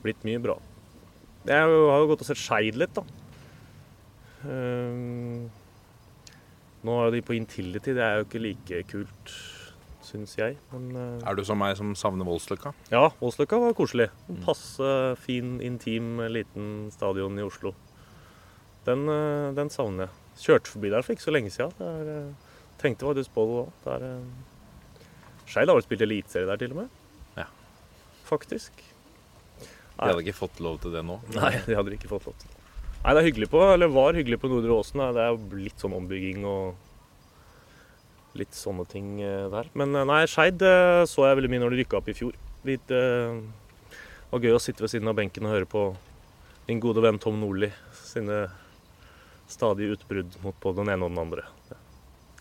blitt mye bra. Jeg har jo, gått og sett Skeid litt, da. Ehm, nå er de på Intility. Det er jo ikke like kult, syns jeg. Men eh, Er du som meg som savner Voldsløkka? ja, Voldsløkka var koselig. En Passe fin, intim, liten stadion i Oslo. Den, eh, den savner jeg. Kjørte forbi der for ikke så lenge siden. Det er, eh, tenkte faktisk på det òg. Er eh, Skeid har vel spilt eliteserie der, til og med. Ja. Faktisk. De hadde ikke fått lov til det nå. Nei, de hadde ikke fått lov til. det. Nei, det er hyggelig på, eller var hyggelig på Nordre Åsen. Det er jo litt sånn ombygging og litt sånne ting eh, der. Men eh, nei, Skeid eh, så jeg veldig mye når de rykka opp i fjor. Det var gøy å sitte ved siden av benken og høre på din gode venn Tom Nordli sine stadige utbrudd mot både den ene og den andre.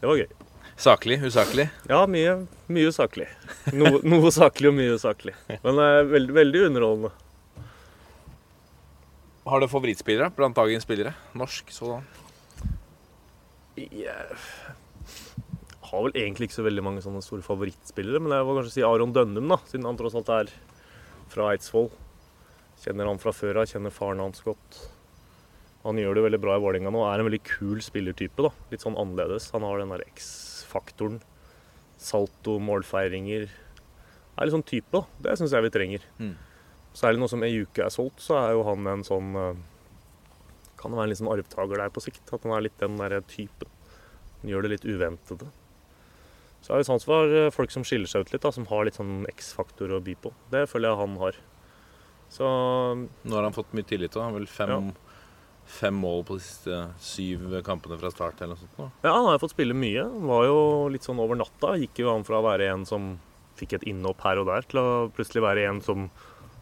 Det var gøy. Saklig? Usaklig? Ja, mye, mye usaklig. Noe, noe saklig og mye usaklig. Men eh, veldig, veldig underholdende. Har du favorittspillere blant dagens spillere? Norsk sådan? Jeg har vel egentlig ikke så veldig mange sånne store favorittspillere, men jeg må kanskje si Aron Dønnum, da, siden han tross alt er fra Eidsvoll. Kjenner han fra før av, kjenner faren hans godt. Han gjør det veldig bra i Vålerenga nå, er en veldig kul spillertype. da, Litt sånn annerledes. Han har den der X-faktoren. Salto, målfeiringer. Er litt sånn type, da. Det syns jeg vi trenger. Mm. Særlig nå som Ejuke er solgt, så er jo han en sånn eh, Kan det være en litt sånn arvtaker der på sikt. At han er litt den der typen. Han gjør det litt uventede. Så er det sans for eh, folk som skiller seg ut litt, da, som har litt sånn X-faktor å by på. Det føler jeg han har. Så Nå har han fått mye tillit. har vel fem, Ja. fem mål på de siste syv kampene fra start. eller noe sånt. nå. ja, han har fått spille mye. Han var jo litt sånn over natta. Gikk jo an fra å være en som fikk et innhopp her og der, til å plutselig være en som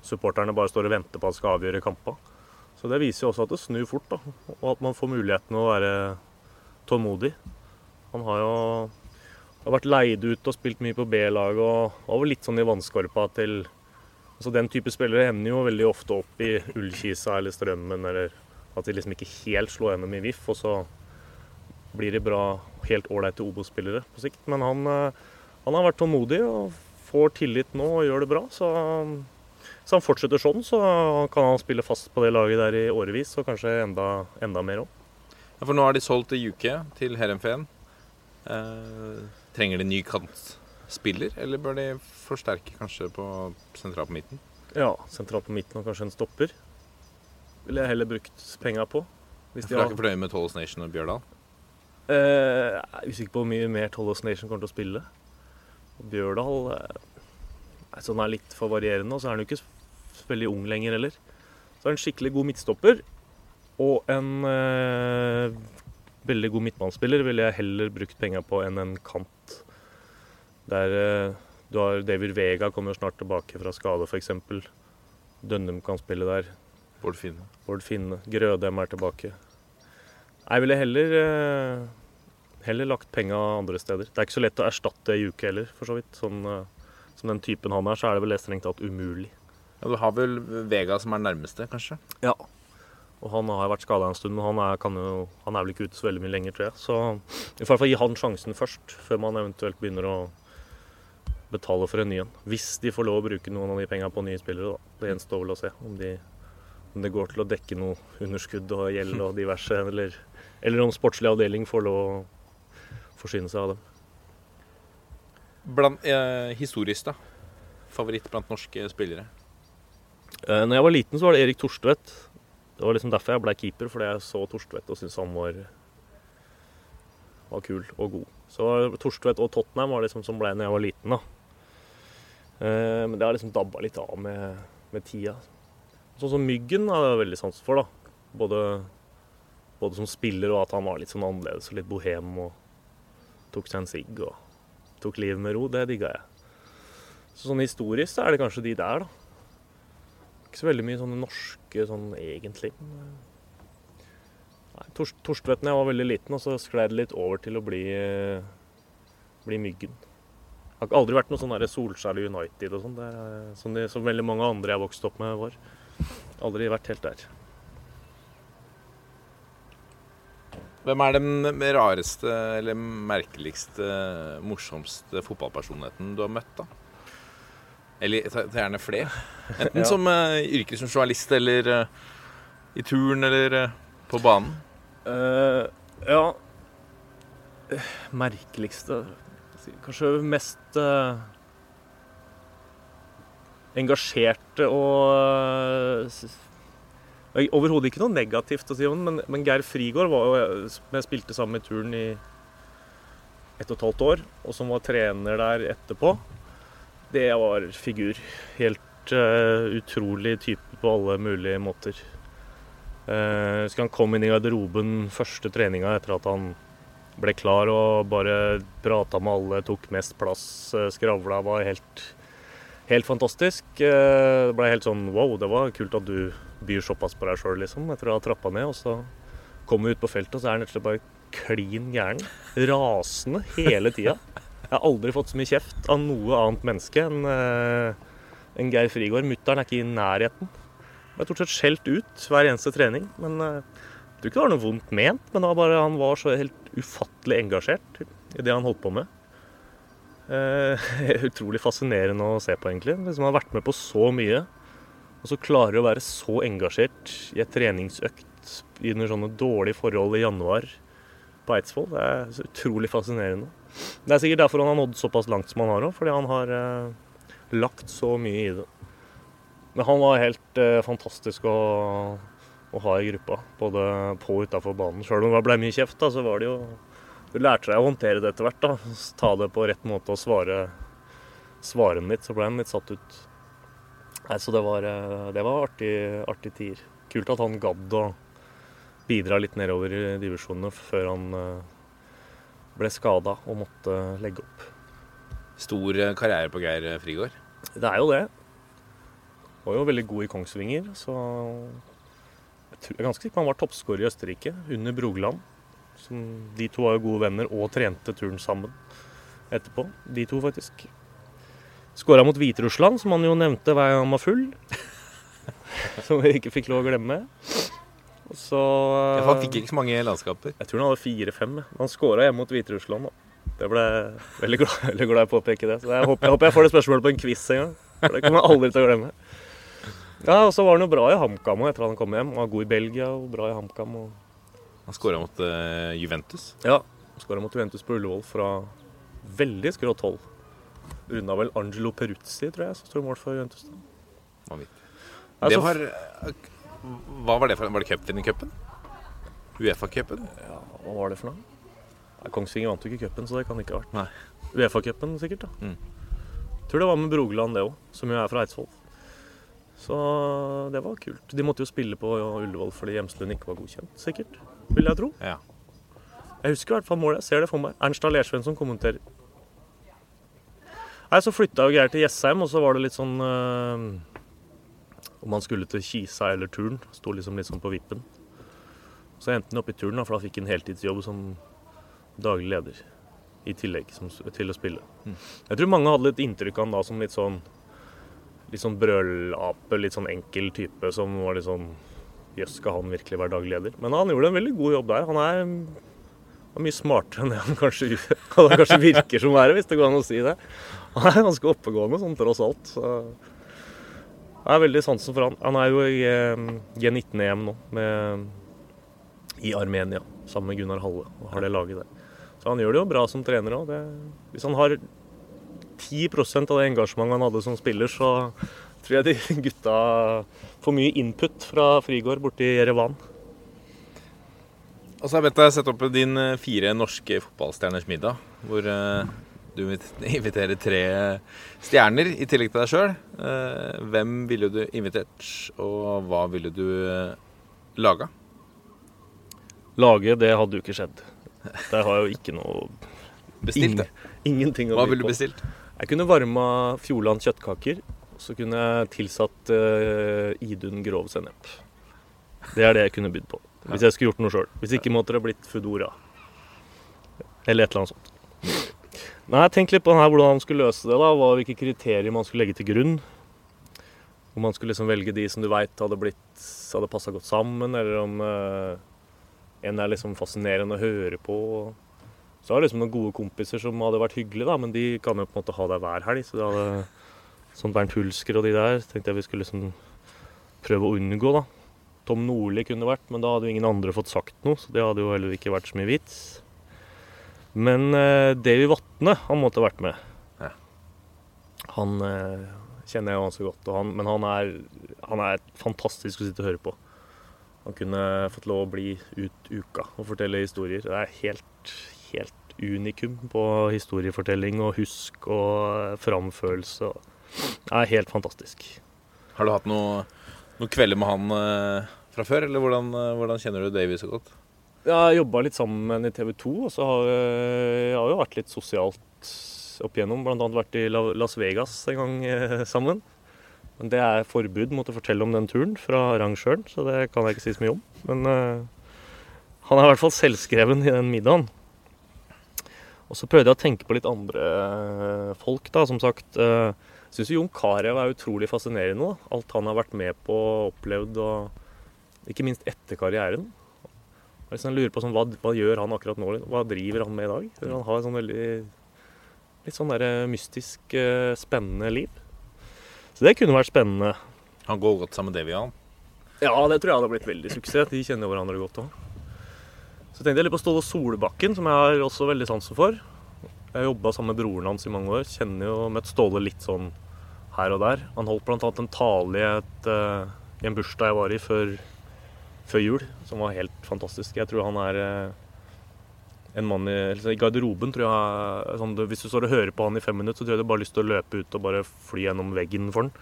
supporterne bare står og venter på at skal avgjøre kampa. Så det viser jo også at det snur fort, da. Og at man får muligheten å være tålmodig. Han har jo har vært leid ut og spilt mye på B-lag og var litt sånn i vannskorpa til Altså Den type spillere ender jo veldig ofte opp i Ullkisa eller Strømmen, eller at de liksom ikke helt slår gjennom i VIF, og så blir de bra, helt ålreite Obos-spillere på sikt. Men han, eh, han har vært tålmodig og får tillit nå og gjør det bra. Så så han fortsetter sånn, så kan han spille fast på det laget der i årevis, og kanskje enda, enda mer òg. Ja, for nå er de solgt til UK, til Heerenveen. Eh, trenger de ny kantspiller, eller bør de forsterke kanskje på sentralt på midten? Ja, sentralt på midten og kanskje en stopper. Ville jeg heller brukt penga på. Hvis For du er ikke fornøyd med Tollos Nation og Bjørdal? eh, jeg er usikker på hvor mye mer Tollos Nation kommer til å spille. Og Bjørdal eh, sånn er litt for varierende, og så er han jo ikke veldig ung lenger heller. Så er han en skikkelig god midtstopper. Og en eh, veldig god midtbanespiller ville jeg heller brukt penger på enn en kant. Der eh, du har David Vega kommer jo snart tilbake fra skade, f.eks. Dønnum kan spille der. Bård Finne. Bård Finne. Grødem er tilbake. Jeg ville heller, eh, heller lagt penga andre steder. Det er ikke så lett å erstatte Juke heller, for så vidt. Sånn, eh, som den typen han er, så er det vel strengt tatt umulig. Ja, Du har vel Vega som er nærmeste, kanskje? Ja. Og han har vært skada en stund, men han er, kan jo, han er vel ikke ute så veldig mye lenger, tror jeg. Så i hvert fall gi han sjansen først, før man eventuelt begynner å betale for en ny en. Hvis de får lov å bruke noen av de pengene på nye spillere, da. Det gjenstår vel å se om, de, om det går til å dekke noe underskudd og gjeld og diverse, eller, eller om sportslig avdeling får lov å forsyne seg av dem. Blant, eh, historisk, da? Favoritt blant norske spillere? Eh, når jeg var liten, så var det Erik Torstvedt. Det var liksom derfor jeg ble keeper, fordi jeg så Torstvedt og syntes han var, var kul og god. Så Torstvedt og Tottenham var liksom som ble når jeg var liten, da. Eh, men det har liksom dabba litt av med, med tida. Sånn som Myggen har jeg veldig sans for, da. Både, både som spiller og at han var litt sånn annerledes og litt bohem og tok seg en sigg og tok livet med ro. Det digga jeg. Så sånn historisk så er det kanskje de der, da. Ikke så veldig mye sånne norske sånn egentlig. Nei, Tors jeg var veldig liten, og så sklei det litt over til å bli, bli Myggen. Jeg har aldri vært noe sånn Solskjær United og sånn. Det Som, de, som veldig mange andre jeg vokste opp med, var. Aldri vært helt der. Hvem er den rareste eller merkeligste, morsomste fotballpersonligheten du har møtt, da? Eller gjerne flere. Enten Ja. som uh, yrke som journalist eller uh, i turn eller uh, på banen. Uh, ja Eh, Merkeligste Kanskje mest eh, engasjerte og eh, Overhodet ikke noe negativt å si om den, men, men Geir Frigård var jo som jeg spilte sammen med turn i ett og et halvt år, og som var trener der etterpå. Det var figur. Helt eh, utrolig type på alle mulige måter. Uh, så han kom inn i garderoben første treninga etter at han ble klar og bare prata med alle, tok mest plass, uh, skravla. Var helt, helt fantastisk. Eh, det ble helt sånn wow, det var kult at du byr såpass på deg sjøl, liksom, etter å ha trappa ned. Og så kom vi ut på feltet, og så er han rett og slett bare klin gæren. Rasende hele tida. Jeg har aldri fått så mye kjeft av noe annet menneske enn en Geir Frigård. Mutter'n er ikke i nærheten. Ble stort sett skjelt ut hver eneste trening. Men eh, jeg tror ikke det var noe vondt ment, men bare, han var så helt ufattelig engasjert i det han holdt på med. Eh, utrolig fascinerende å se på, egentlig. Liksom, han har vært med på så mye, og så klarer å være så engasjert i et treningsøkt under sånne dårlige forhold i januar på Eidsvoll. Det er så utrolig fascinerende. Det er sikkert derfor han har nådd såpass langt som han har òg, fordi han har eh, lagt så mye i det. Men han var helt eh, fantastisk å, å ha i gruppa, både på og utafor banen. Sjøl om det ble mye kjeft, da, så var det jo Du lærte deg å håndtere det etter hvert. da. Ta det på rett måte og svare svare den litt, så ble han litt satt ut. Nei, Så det var, eh, det var artig, artig tider. Kult at han gadd å bidra litt nedover i divisjonene før han eh, ble skada og måtte legge opp. Stor eh, karriere på Geir Frigård. Det er jo det. Var jo veldig god i Kongsvinger, så jeg, er ganske sikker på han var toppskårer i Østerrike under Brogland. Som, de to var jo gode venner og trente turen sammen etterpå. De to, faktisk. Skåra mot Hviterussland, som han jo nevnte hver gang han var full. som vi ikke fikk lov å glemme. Og så Ja, han fikk ikke så mange landskaper. Jeg tror han hadde fire-fem. Han skåra hjemme mot Hviterussland. da. Det ble jeg veldig glad, veldig glad i å påpeke det. Så jeg håper, jeg håper jeg får det spørsmålet på en quiz en gang. For det kommer jeg aldri til å glemme. Ja, og så var han jo bra i HamKam etter at han kom hjem. Han var god i Belgia og bra i HamKam. Og... Han skåra mot uh, Juventus. Ja, skåra mot Juventus på Ullevål fra veldig skrått hold. Runda vel Angelo Peruzzi, tror jeg, som sto i mål for Juventus. da. Vanvittig. Ja, Det var eh, Hva var det for Var det cupvinnercupen? Uefa-cupen? Ja, hva var det for noe? Nei, Kongsvinger vant jo ikke cupen, så det kan det ikke ha vært. Uefa-cupen sikkert, da. Mm. Tror det var med Brogeland, det òg, som jo er fra Eidsvoll. Så det var kult. De måtte jo spille på Ullevål fordi Hjemslund ikke var godkjent, sikkert. Vil jeg tro. Ja. Jeg husker i hvert fall målet. Jeg ser det for meg. Ernst Lersven som kommenterer. Nei, Så flytta jo Geir til Jessheim, og så var det litt sånn øh, Om han skulle til Kisa eller Turn. Sto liksom litt sånn på vippen. Så endte han opp i Turn, da, for da fikk han heltidsjobb som daglig leder. I tillegg som, til å spille. Jeg tror mange hadde litt inntrykk av han da som litt sånn Litt sånn brølape, litt sånn enkel type som var litt sånn Jøss, skal han virkelig være daglig leder? Men han gjorde en veldig god jobb der. Han er mye smartere enn det han kanskje, han kanskje virker som er, hvis det går an å si det. Han er ganske oppegående sånn tross alt. Så jeg har veldig sansen for han. Han er jo i eh, G19-EM nå med, i Armenia sammen med Gunnar Halle og har det laget der. Så han gjør det jo bra som trener òg. Hvis han har 10% av det engasjementet han hadde som spiller, så tror jeg de gutta får mye input fra Frigård borti Jerevan. Og så har jeg bedt deg sette opp din eh, fire norske fotballstjerners middag. Hvor eh, du inviterer tre stjerner i tillegg til deg sjøl. hvem ville du invitert, og hva ville du laga? Lage, det hadde jo ikke skjedd. Der har jeg jo ikke noe Bestilt, det. Ingenting å Hva ville du på. bestilt? Jeg kunne varma Fjordland kjøttkaker. og Så kunne jeg tilsatt uh, Idun grov sennep. Det er det jeg kunne bydd på. Hvis jeg skulle gjort noe sjøl. Hvis ikke måtte det blitt Foodora. Eller et eller annet sånt. Nei, tenk litt på her, hvordan man skulle løse det. da, hva, Hvilke kriterier man skulle legge til grunn. Om man skulle liksom velge de som du veit hadde, blitt- hadde passa godt sammen, eller om uh, en er liksom fascinerende å høre på. Så har jeg liksom noen gode kompiser som hadde vært hyggelige, da, men de kan jo på en måte ha deg hver helg. Så det hadde, sånn Bernt Hulsker og de der tenkte jeg vi skulle liksom prøve å unngå, da. Tom Nordli kunne vært, men da hadde jo ingen andre fått sagt noe, så det hadde jo heller ikke vært så mye vits. Men eh, Davy Vatne, han måtte ha vært med. Ja. Han eh, kjenner jeg jo ganske godt, han, men han er, han er fantastisk å sitte og høre på. Han kunne fått lov å bli ut uka og fortelle historier. Det er helt, helt unikum på historiefortelling og husk og framførelse. Det er helt fantastisk. Har du hatt noe, noen kvelder med han eh, fra før, eller hvordan, eh, hvordan kjenner du Davy så godt? Jeg har jobba litt sammen med henne i TV 2, og så har jeg, jeg har jo vært litt sosialt opp igjennom. Blant annet vært i Las Vegas en gang eh, sammen. Men det er forbud mot å fortelle om den turen fra arrangøren, så det kan jeg ikke si så mye om. Men eh, han er i hvert fall selvskreven i den middagen. Og så prøvde jeg å tenke på litt andre eh, folk, da. Som sagt, jeg syns jo Jon Carew er utrolig fascinerende. Da. Alt han har vært med på og opplevd, og ikke minst etter karrieren. Jeg liksom lurer på sånn, hva, hva gjør han akkurat nå? Hva driver han med i dag? Han har et sånn veldig litt sånn der mystisk, eh, spennende liv. Så det kunne vært spennende. Han går godt sammen med Devian? Ja, det tror jeg hadde blitt veldig suksess. De kjenner hverandre godt òg. Så tenkte jeg litt på Ståle Solbakken, som jeg har også veldig sansen for. Jeg har jobba sammen med broren hans i mange år. Kjenner jo møtt Ståle litt sånn her og der. Han holdt bl.a. en tale i, et, uh, i en bursdag jeg var i før, før jul, som var helt fantastisk. Jeg tror han er uh, en mann i, eller i garderoben. tror jeg, sånn, Hvis du står og hører på han i fem minutter, så tror jeg du bare har lyst til å løpe ut og bare fly gjennom veggen for han.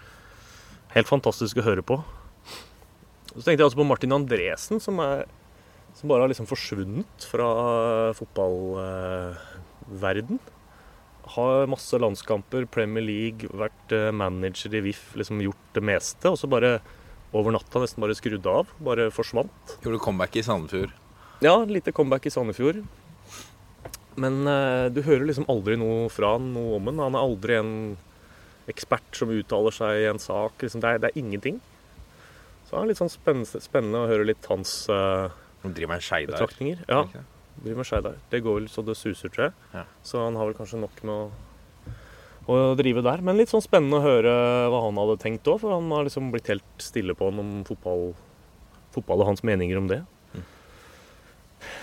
Helt fantastisk å høre på. Så tenkte jeg også på Martin Andresen, som, er, som bare har liksom forsvunnet fra fotballverden. har masse landskamper, Premier League, vært eh, manager i VIF, liksom gjort det meste. Og så bare over natta nesten bare skrudd av. Bare forsvant. Gjorde comeback i Sandefjord. Ja, lite comeback i Sandefjord. Men eh, du hører liksom aldri noe fra han, noe om han. Han er aldri en ekspert som uttaler seg i en sak. Liksom, det, er, det er ingenting. Så det er litt sånn spennende, spennende å høre litt hans eh, Han driver med en Skeidar. betraktninger. Ja, driver med Skeidar. Det går vel så det suser, tror jeg. Ja. Så han har vel kanskje nok med å, å drive der. Men litt sånn spennende å høre hva han hadde tenkt òg, for han har liksom blitt helt stille på han om fotball, fotball og hans meninger om det. Mm.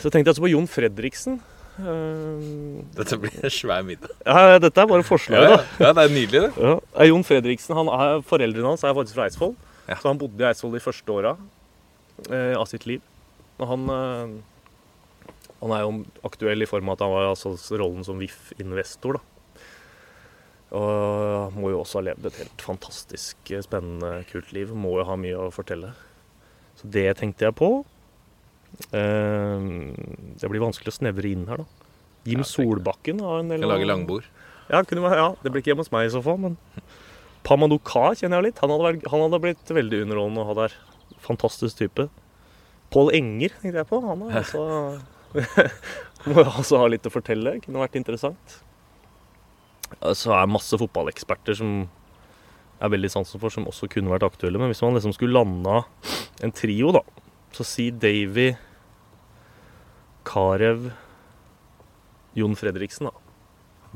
Så tenkte jeg altså på Jon Fredriksen. Uh, Dette blir en svær middag. ja, dette er bare forslaget. Ja, ja. ja, det er nydelig, det. Ja. Jon Fredriksen, han er, Foreldrene hans er faktisk fra Eidsvoll. Så han bodde i Eidsvoll de første åra eh, av sitt liv. Han, eh, han er jo aktuell i form av at han var altså rollen som VIF-investor. da. Og må jo også ha levd et helt fantastisk eh, spennende, kult liv. Må jo ha mye å fortelle. Så det tenkte jeg på. Eh, det blir vanskelig å snevre inn her, da. Jim. Solbakken har en del Kan lage langbord. ja, ja, det blir ikke hjemme hos meg i så fall, men Pamanuka kjenner jeg litt. Han hadde, vært, han hadde blitt veldig underholdende å ha der. Fantastisk type. Pål Enger tenkte jeg på. Han er også, må jo også ha litt å fortelle. Kunne vært interessant. Så er det masse fotballeksperter som er veldig sansen for, som også kunne vært aktuelle. Men hvis man liksom skulle landa en trio, da, så si Davy, Carew, Jon Fredriksen, da.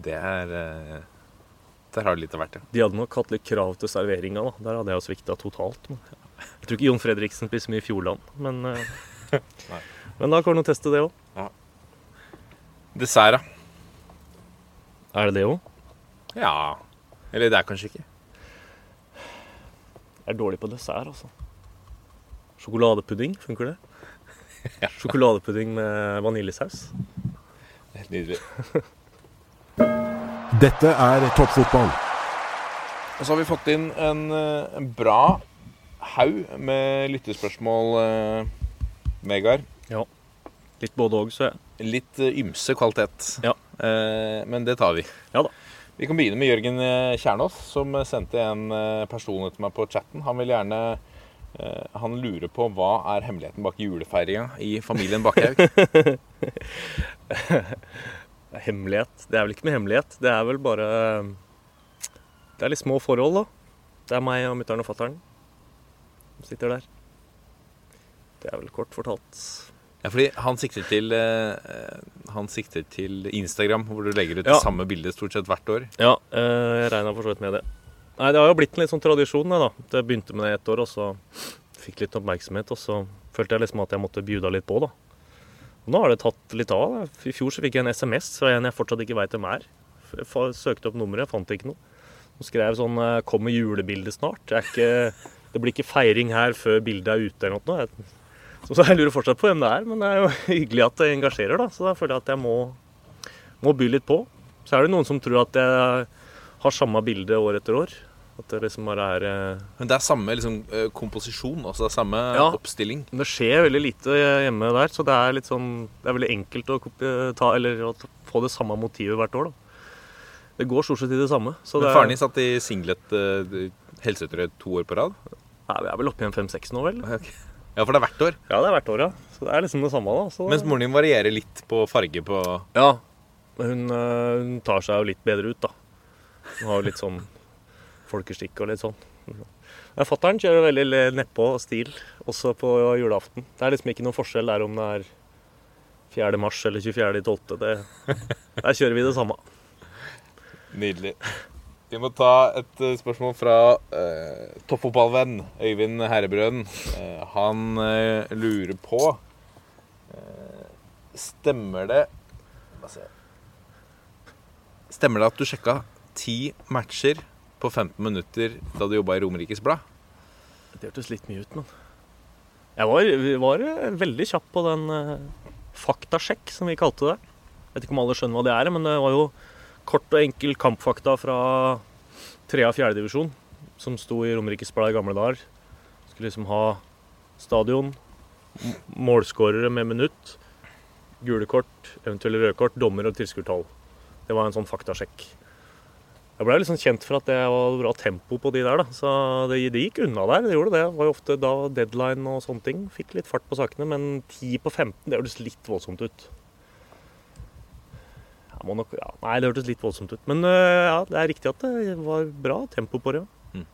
Det er eh, Der har det litt av hvert, ja. De hadde nok hatt litt krav til serveringa, da. Der hadde jeg jo svikta totalt. Men jeg tror ikke Jon Fredriksen spiser mye Fjordland, men, eh, men da kan du teste det òg. Dessert, da. Er det det òg? Ja. Eller det er kanskje ikke. Jeg er dårlig på dessert, altså. Sjokoladepudding, funker det? Sjokoladepudding med vaniljesaus. Helt nydelig. Dette er toppfotball. Og så har vi fått inn en, eh, en bra haug med lyttespørsmål, eh, Vegard. Litt både òg, så jeg. Litt eh, ymse kvalitet. Ja. Eh, men det tar vi. Ja da. Vi kan begynne med Jørgen eh, Kjernås, som sendte en eh, person til meg på chatten. Han vil gjerne Han lurer på hva er hemmeligheten bak julefeiringa i familien Bakkhaug. Er hemmelighet. Det er vel ikke med hemmelighet. Det er vel bare Det er litt små forhold, da. Det er meg og mutter'n og fatter'n som sitter der. Det er vel kort fortalt. ja, fordi han sikter til eh, Han sikter til Instagram, hvor du legger ut Ja. det samme bildet stort sett hvert år. Ja, eh, jeg regna for så vidt med det. Nei, Det har jo blitt en litt sånn tradisjon. Det, da. Det begynte med det i ett år, og så fikk litt oppmerksomhet. Og så følte jeg liksom at jeg måtte bjuda litt på, da. Og nå har det tatt litt av. da. I fjor så fikk jeg en SMS fra en jeg fortsatt ikke veit hvem er. Jeg søkte opp nummeret, fant ikke noe. Hun skrev sånn eh, 'Kommer julebildet snart'? Jeg er ikke, det blir ikke feiring her før bildet er ute eller noe. Jeg, så, jeg lurer fortsatt på hvem det er, men det er jo hyggelig at det engasjerer, da. Så da føler jeg at jeg må, må by litt på. Så er det noen som tror at jeg har samme bilde år etter år. At det liksom bare er eh, Men det er samme liksom, eh, komposisjon, altså det er samme Ja. oppstilling. Det skjer veldig lite hjemme der, så det er litt sånn Det er veldig enkelt å ta, eller å få det samme motivet hvert år, da. Det går stort sett i det samme. Så Men faren din satt i singlet uh, helsetrøye to år på rad? Nei, vi er vel oppe i en fem-seks nå, vel? Ja, for det er hvert år. Ja, det er hvert år, ja. Så det er liksom det samme, da. Så Mens moren din varierer litt på farge på Ja. Hun, eh, hun tar seg jo litt bedre ut, da. Hun har jo litt sånn folkeskikk og litt sånn. Men Fattern kjører veldig nedpå stil, også på julaften. Det er liksom ikke noen forskjell der om det er 4. mars eller 24.12. Det- Der kjører vi det samme. Nydelig. Vi må ta et eh, spørsmål fra uh, toppfotballvenn Øyvind Herrebrøden. Eh, han eh, lurer på eh, Stemmer det? Stemmer det at du sjekka ti matcher på 15 minutter da du jobba i Romerikes Blad? Det hørtes litt mye ut, men Jeg var, var eh, veldig kjapp på den eh, faktasjekk, som vi kalte det. Jeg vet ikke om alle skjønner hva det er, men det var jo kort og enkel kampfakta fra tre- og fjerde divisjon, som sto i Romerikes Blad i gamle dager. Skulle liksom ha stadion, målskårere med minutt, gule kort, eventuelle røde kort, dommer og tilskuertall. Det var en sånn faktasjekk. Jeg ble liksom kjent for at det var bra tempo på de der, da. Så det, det gikk unna der. Det gjorde det. Det var jo ofte da deadline og sånne ting. Fikk litt fart på sakene. Men 10 på 15, det hørtes litt voldsomt ut. Må nok, ja, nei, det hørtes litt voldsomt ut. Men øh, ja, det er riktig at det var bra tempo på det. ja.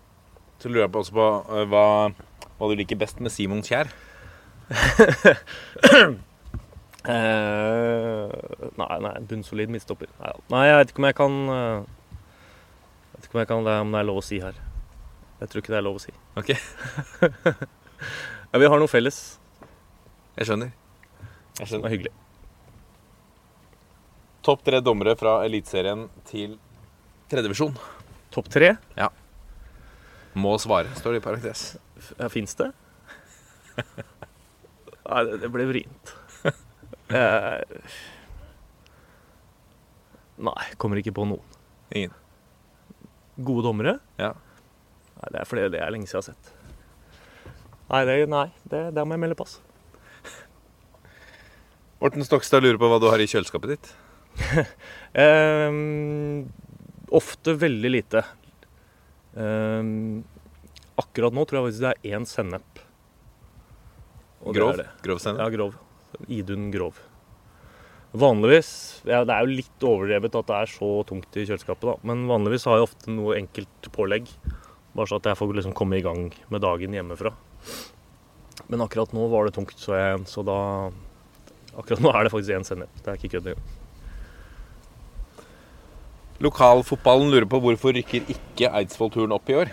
Så lurer jeg på også på eh, hva, hva du liker best med Simon Kjær. Eh, nei, nei, bunnsolid midtstopper. Nei, nei, jeg vet ikke om jeg kan øh, Jeg vet ikke om, jeg kan, det, om det er lov å si her. Jeg tror ikke det er lov å si. Ok. ja, vi har noe felles. Jeg skjønner. Jeg Det skjønner. er hyggelig. Topp tre dommere fra Eliteserien til tredjevisjon. Topp tre? Ja. Må svare, står det i parentes. Ja, Fins det? Nei, det, ble vrient. Eh, nei, kommer ikke på noen. Ingen. Gode dommere? Ja. Nei, Det er fordi det er lenge siden jeg har sett. Nei, det, nei, det, der må jeg melde pass. Morten Stokstad lurer på hva du har i kjøleskapet ditt. Ehm, ofte veldig lite. Um, akkurat nå tror jeg faktisk det er én sennep. Og det Grov? er det. Grov sennep? Ja, grov. Idun grov. Vanligvis ja, Det er jo litt overdrevet at det er så tungt i kjøleskapet, da. Men vanligvis har jeg ofte noe enkelt pålegg. Bare så at jeg får liksom komme i gang med dagen hjemmefra. Men akkurat nå var det tungt, så, jeg, så da Akkurat nå er det faktisk én sennep. Det er ikke kødd engang. Lokalfotballen lurer på hvorfor rykker ikke Eidsvoll-turen opp i år.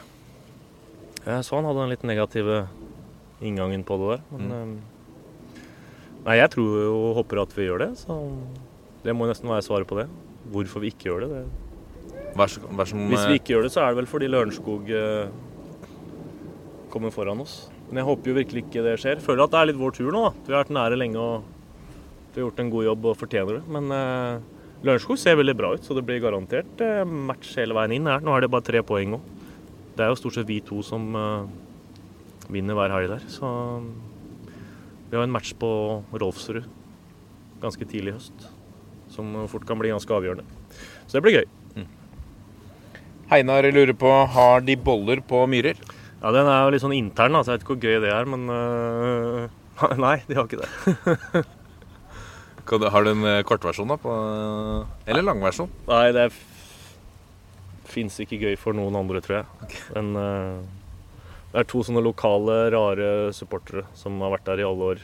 Jeg så han hadde den litt negative inngangen på det der. Men mm. Nei, jeg tror og håper at vi gjør det. Så det må nesten være svaret på det. Hvorfor vi ikke gjør det. det. Vær så, vær som, Hvis eh, vi ikke gjør det, så er det vel fordi Lørenskog eh, kommer foran oss. Men jeg håper jo virkelig ikke det skjer. Føler at det er litt vår tur nå. da. Vi har vært nære lenge og vi har gjort en god jobb og fortjener det. Men eh, Lørenskog ser veldig bra ut, så det blir garantert eh, match hele veien inn her. Nå er det bare tre poeng òg. Det er jo stort sett vi to som eh, vinner hver helg der. Så vi har en match på Rolfsrud ganske tidlig i høst som fort kan bli ganske avgjørende. Så det blir gøy. Heinar lurer på har de boller på Myrer? Ja, Den er jo litt sånn intern, da, så jeg vet ikke hvor gøy det er, men uh, Nei, de har ikke det. Du- Har du en eh, kortversjon, da? På, eller langversjon? Nei, det fins ikke gøy for noen andre, tror jeg. Men øh, det er to sånne lokale, rare supportere som har vært der i alle år.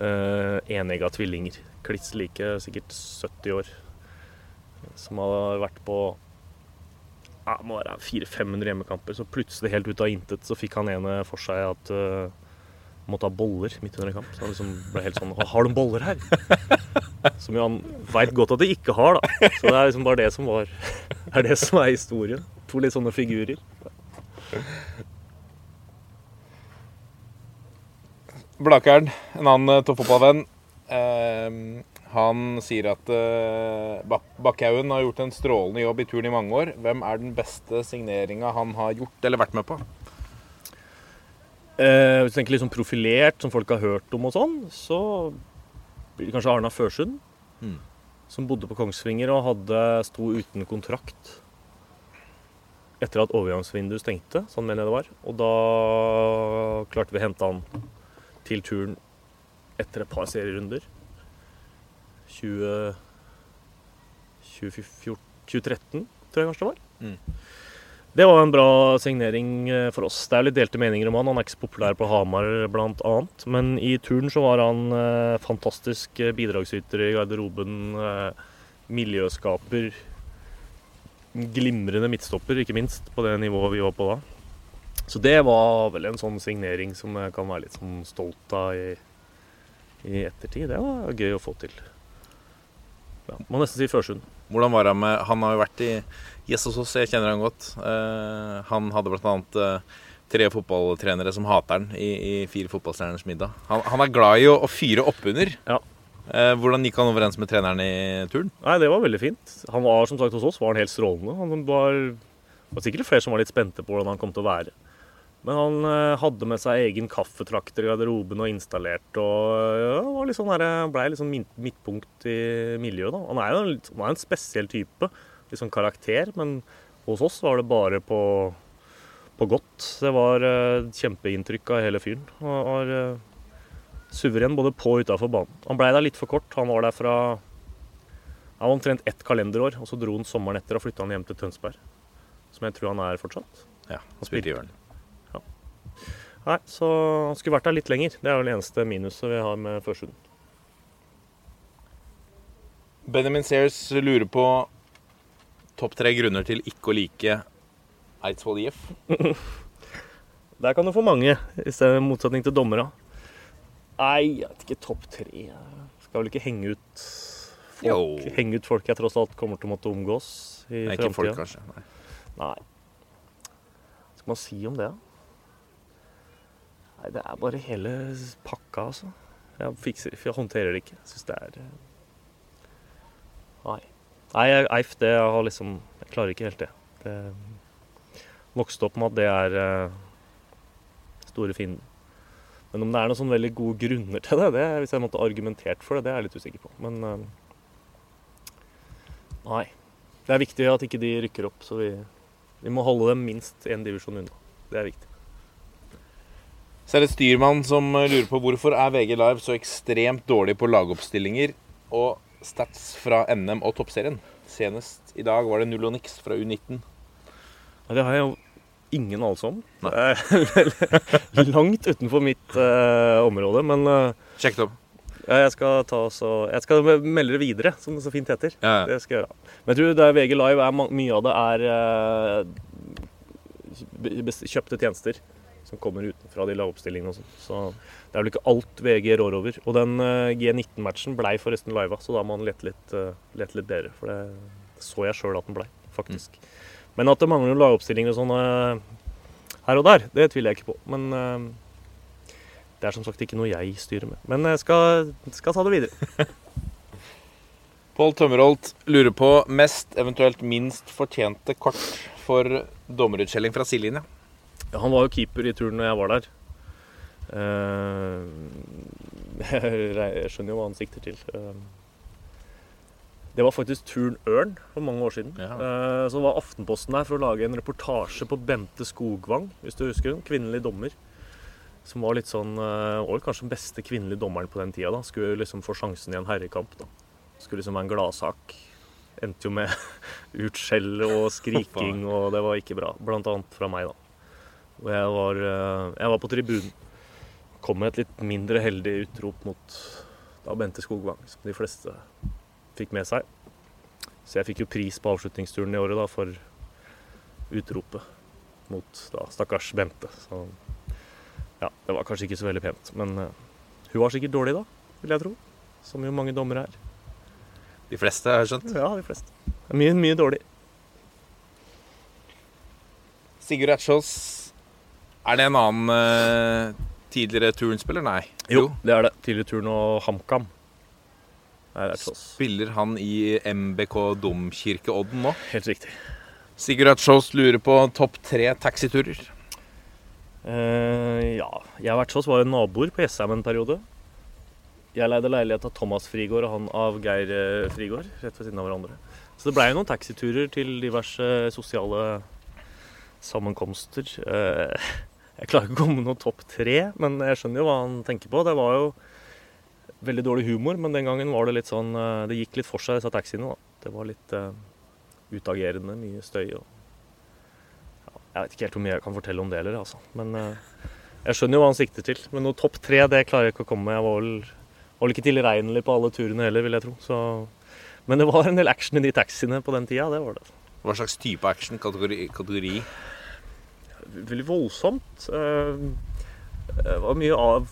Uh, Enegga tvillinger. Kliss like, sikkert 70 år. Som har vært på ja, må være 400-500 hjemmekamper. Så plutselig, helt ut av intet, så fikk han ene for seg at uh, måtte ha boller midt under en kamp. Så han liksom ble helt sånn Har de boller her? Som jo han veit godt at de ikke har, da. Så det er liksom bare det som var er det som er historien. To litt sånne figurer. Blakeren, en annen eh, toppfotballvenn, eh, han sier at eh, Bakkhaugen har gjort en strålende jobb i turn i mange år. Hvem er den beste signeringa han har gjort eller vært med på? Eh, hvis du tenker litt sånn profilert, som folk har hørt om og sånn, så blir det kanskje Arna Førsund. Mm. Som bodde på Kongsvinger og hadde, sto uten kontrakt etter at overgangsvinduet stengte, sånn mener jeg det var. Og da klarte vi å hente han til turen etter et par serierunder. 20, 2014, 2013, tror jeg kanskje det var. Mm. Det var en bra signering eh, for oss. Det er litt delte meninger om han. Han er ikke så populær på Hamar bl.a. Men i turn så var han eh, fantastisk eh, bidragsyter i garderoben. Miljøskaper. Glimrende midtstopper, ikke minst, på det nivået vi var på da. Så det var vel en sånn signering som jeg kan være litt sånn stolt av i, i ettertid. Det var gøy å få til. Ja, må nesten si Førsund. Hvordan var han med Han har jo vært i hos oss, jeg kjenner han godt. Uh, han hadde bl.a. Uh, tre fotballtrenere som hater han i, i Fire fotballstjerners middag. Han, han er glad i å, å fyre oppunder. Ja. Eh, hvordan gikk han overens med treneren i turen? Nei, det var veldig fint. Han var som sagt hos oss var han helt strålende. Han var, var sikkert flere som var litt spente på hvordan han kom til å være. Men han hadde med seg egen kaffetrakter i garderoben og installert. Og ja, litt sånn der, ble litt sånn midtpunkt i miljøet. da. Han er jo en, han er en spesiell type, sånn karakter. Men hos oss var det bare på, på godt. Det var uh, kjempeinntrykk av hele fyren. Han var uh, suveren både på og utafor banen. Han blei der litt for kort. Han var der fra han var omtrent ett kalenderår, og så dro han sommeren etter og flytta han hjem til Tønsberg. Som jeg tror han er fortsatt. Ja, han spilte i Ørn. Nei, Så han skulle vært der litt lenger. Det er vel det eneste minuset vi har med Førsund. Benjamin Sears lurer på topp tre grunner til ikke å like Eidsvoll IF. Der kan du få mange, i stedet motsetning til dommere. Nei, jeg vet ikke. Topp tre Skal vel ikke henge ut folk, Jo. henge ut folk jeg tross alt kommer til å måtte omgås i framtida. ikke folk, kanskje. Nei. Nei. Hva skal man si om det, da? Nei, det er bare hele pakka, altså. Jeg, fikser, jeg håndterer det ikke. Syns det er eh, Nei. Nei, Eif, det har liksom Jeg klarer ikke helt det. det vokste opp med at det er eh, store fienden. Men om det er noen sånn veldig gode grunner til det, det hvis jeg måtte argumentert for det, det er jeg litt usikker på. Men eh, nei. Det er viktig at ikke de rykker opp, så vi, vi må holde dem minst én divisjon unna. Det er viktig. Så er det Styrmann som eh, lurer på hvorfor er VG Live så ekstremt dårlig på lagoppstillinger og stats fra NM og toppserien. Senest i dag var det null og niks fra U19. Ja, det har jeg jo ingen anelse om. Langt utenfor mitt uh, område, men uh, Sjekk det opp. ja, jeg skal ta så, Jeg skal melde det videre, som det så fint heter. Ja, ja. Det skal jeg gjøre. Men jeg tror det er VG Live er mye av det er uh, kjøpte tjenester som kommer utenfra de lagoppstillingene og sånn. Så det er vel ikke alt VG rår over. Og den eh, G19-matchen blei forresten liva, så da må han lete litt, uh, lete litt bedre. For det så jeg sjøl at den blei, faktisk. Men at det mangler noen lagoppstillinger og sånn, eh, her og der. Det tviler jeg ikke på. Men eh, det er som sagt ikke noe jeg styrer med. Men jeg skal, skal ta det videre. Pål Tømmerholt lurer på mest, eventuelt minst fortjente kort for dommerutskjelling fra sidelinja. Ja, han var jo keeper i turen når jeg var der. Eh, jeg skjønner jo hva han sikter til. Eh, Det var faktisk turen Ørn for mange år siden. Ja. Eh, Så var Aftenposten der for å lage en reportasje på Bente Skogvang, hvis du husker hun. Kvinnelig dommer. Som var litt sånn Var kanskje den beste kvinnelige dommeren på den tida. da Skulle liksom få sjansen i en herrekamp. da Skulle liksom være en gladsak. Endte jo med utskjell og skriking, og det var ikke bra. Blant annet fra meg, da. Og jeg var, jeg var på tribunen. Kom med et litt mindre heldig utrop mot da Bente Skogvang, som de fleste fikk med seg. Så jeg fikk jo pris på avslutningsturen i året da for utropet mot da stakkars Bente. Så ja, det var kanskje ikke så veldig pent. Men uh, hun var sikkert dårlig da, vil jeg tro. Som jo mange dommere er. De fleste, har jeg skjønt. Ja, de fleste. Mye, mye dårlig. Sigurd Ertsjås, er det en annen eh, tidligere turnspiller? Nei. Jo, Det er det. Tidligere turn og HamKam. Ertsås. Spiller han i MBK Domkirkeodden nå? Helt riktig. Sigurd Ertsjås lurer på topp tre taxiturer. Uh, ja, jeg og Ertsås var jo naboer på Jessheim en periode. Jeg leide leilighet av Thomas Frigård og han av Geir eh, Frigård, rett ved siden av hverandre. Så det blei jo noen taxiturer til diverse sosiale sammenkomster. Eh, jeg klarer ikke å komme med noe topp tre, men jeg skjønner jo hva han tenker på. Det var jo veldig dårlig humor, men den gangen var det litt sånn eh, Det gikk litt for seg, disse taxiene. da. Det var litt uh, utagerende, mye støy og ja, Jeg vet ikke helt hvor mye jeg kan fortelle om det heller, altså. Men uh, jeg skjønner jo hva han sikter til. Men noe topp tre, det klarer jeg ikke å komme med. Jeg var vel, var vel ikke tilregnelig på alle turene heller, vil jeg tro. Så, men det var en del action i de taxiene på den tida, det var det. Hva slags type action? Kategori? kategori? Veldig voldsomt. Eh, Det var mye av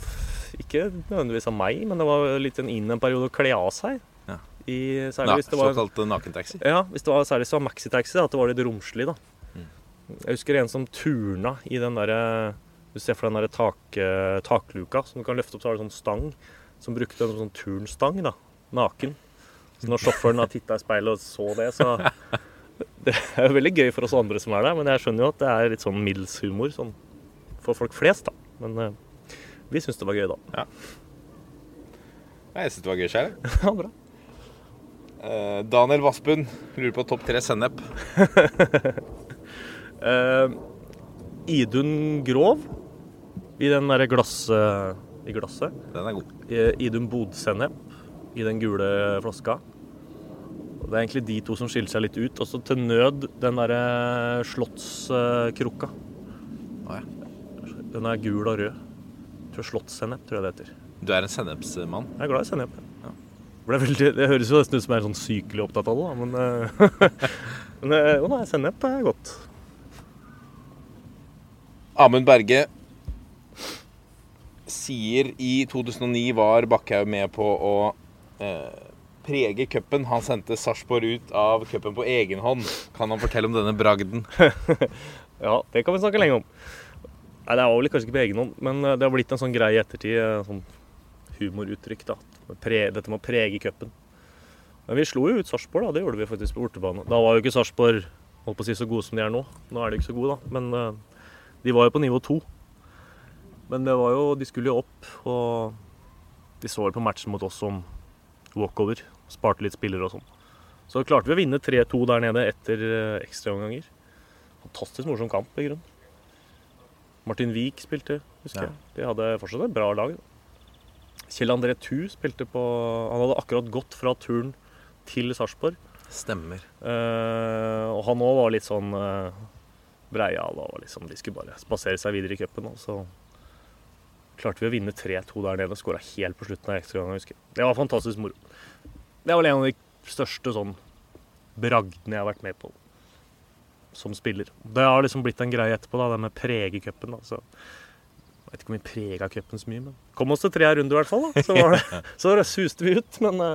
Ikke nødvendigvis av meg, men det var litt en inn en periode å kle av seg. Ja. I, særlig hvis det var såkalt nakentaxi? Ja, hvis det var særlig hvis det var maxitaxi, at det var litt romslig, da. Mm. Jeg husker en som turna i den derre Du ser for deg den derre tak, eh, takluka som du kan løfte opp, så har du sånn stang. Som brukte en sånn turnstang, da. Naken. Så når sjåføren har titta i speilet og så det, så Det er jo veldig gøy for oss andre som er der, men jeg skjønner jo at det er litt sånn middels humor sånn for folk flest, da. Men uh, vi syns det var gøy, da. Ja. Jeg syns det var gøy sjøl. Ja, bra. Uh, Daniel Vassbund lurer på topp tre sennep. uh, Idun Grov i den derre glasset i glasset. Den er god. Idun Bodsennep i den gule flaska. Det er egentlig de to som skiller seg litt ut. Også til nød den derre slottskrukka. Å, ja. Den er gul og rød. Tror Slottssennep, tror jeg det heter. Du er en sennepsmann. Jeg er glad i sennep. Ja. Det, veldig, det høres jo nesten ut som jeg er sånn sykelig opptatt av det, da, men, eh, men eh, Jo, nei, sennep er godt. Amund Berge sier i 2009 var Bakkhaug med på å eh, prege cupen. Han sendte Sarpsborg ut av cupen på egen hånd. Kan han fortelle om denne bragden? Ja, det kan vi snakke lenge om. Nei, Det var vel kanskje ikke på egen hånd, men eh, det har blitt en sånn grei ettertid. eh, Sånn humoruttrykk, da. Dette med å prege cupen. Men vi slo jo ut Sarpsborg, da. Det gjorde vi faktisk på bortebane. Da var jo ikke Sarpsborg holdt på å si så gode som de er nå. Nå er de ikke så gode, da. Men eh, de var jo på nivå to. Men det var jo, de skulle jo opp, og de så vel på matchen mot oss som walkover. Sparte litt spillere og sånn. Så klarte vi å vinne 3-2 der nede etter eh, ekstraomganger. Fantastisk morsom kamp, i grunnen. Martin Wiik spilte, husker Ja. jeg. De hadde fortsatt et bra lag. Kjell André Thu spilte på Han hadde akkurat gått fra turn til Sarpsborg. Stemmer. Eh, og han òg var litt sånn eh, breial. og var liksom, de skulle bare spasere seg videre i cupen. Så klarte vi å vinne 3-2 der nede. Skåra helt på slutten av ekstraomgangen, husker jeg. Det var fantastisk moro. Det er vel en av de største sånn bragdene jeg har vært med på som spiller. Det har liksom blitt en greie etterpå, da, det med pregecupen. jeg vet ikke om vi prega cupen så mye, men kom oss til tre runder i hvert fall. da, Så, var det, så suste vi ut. Men det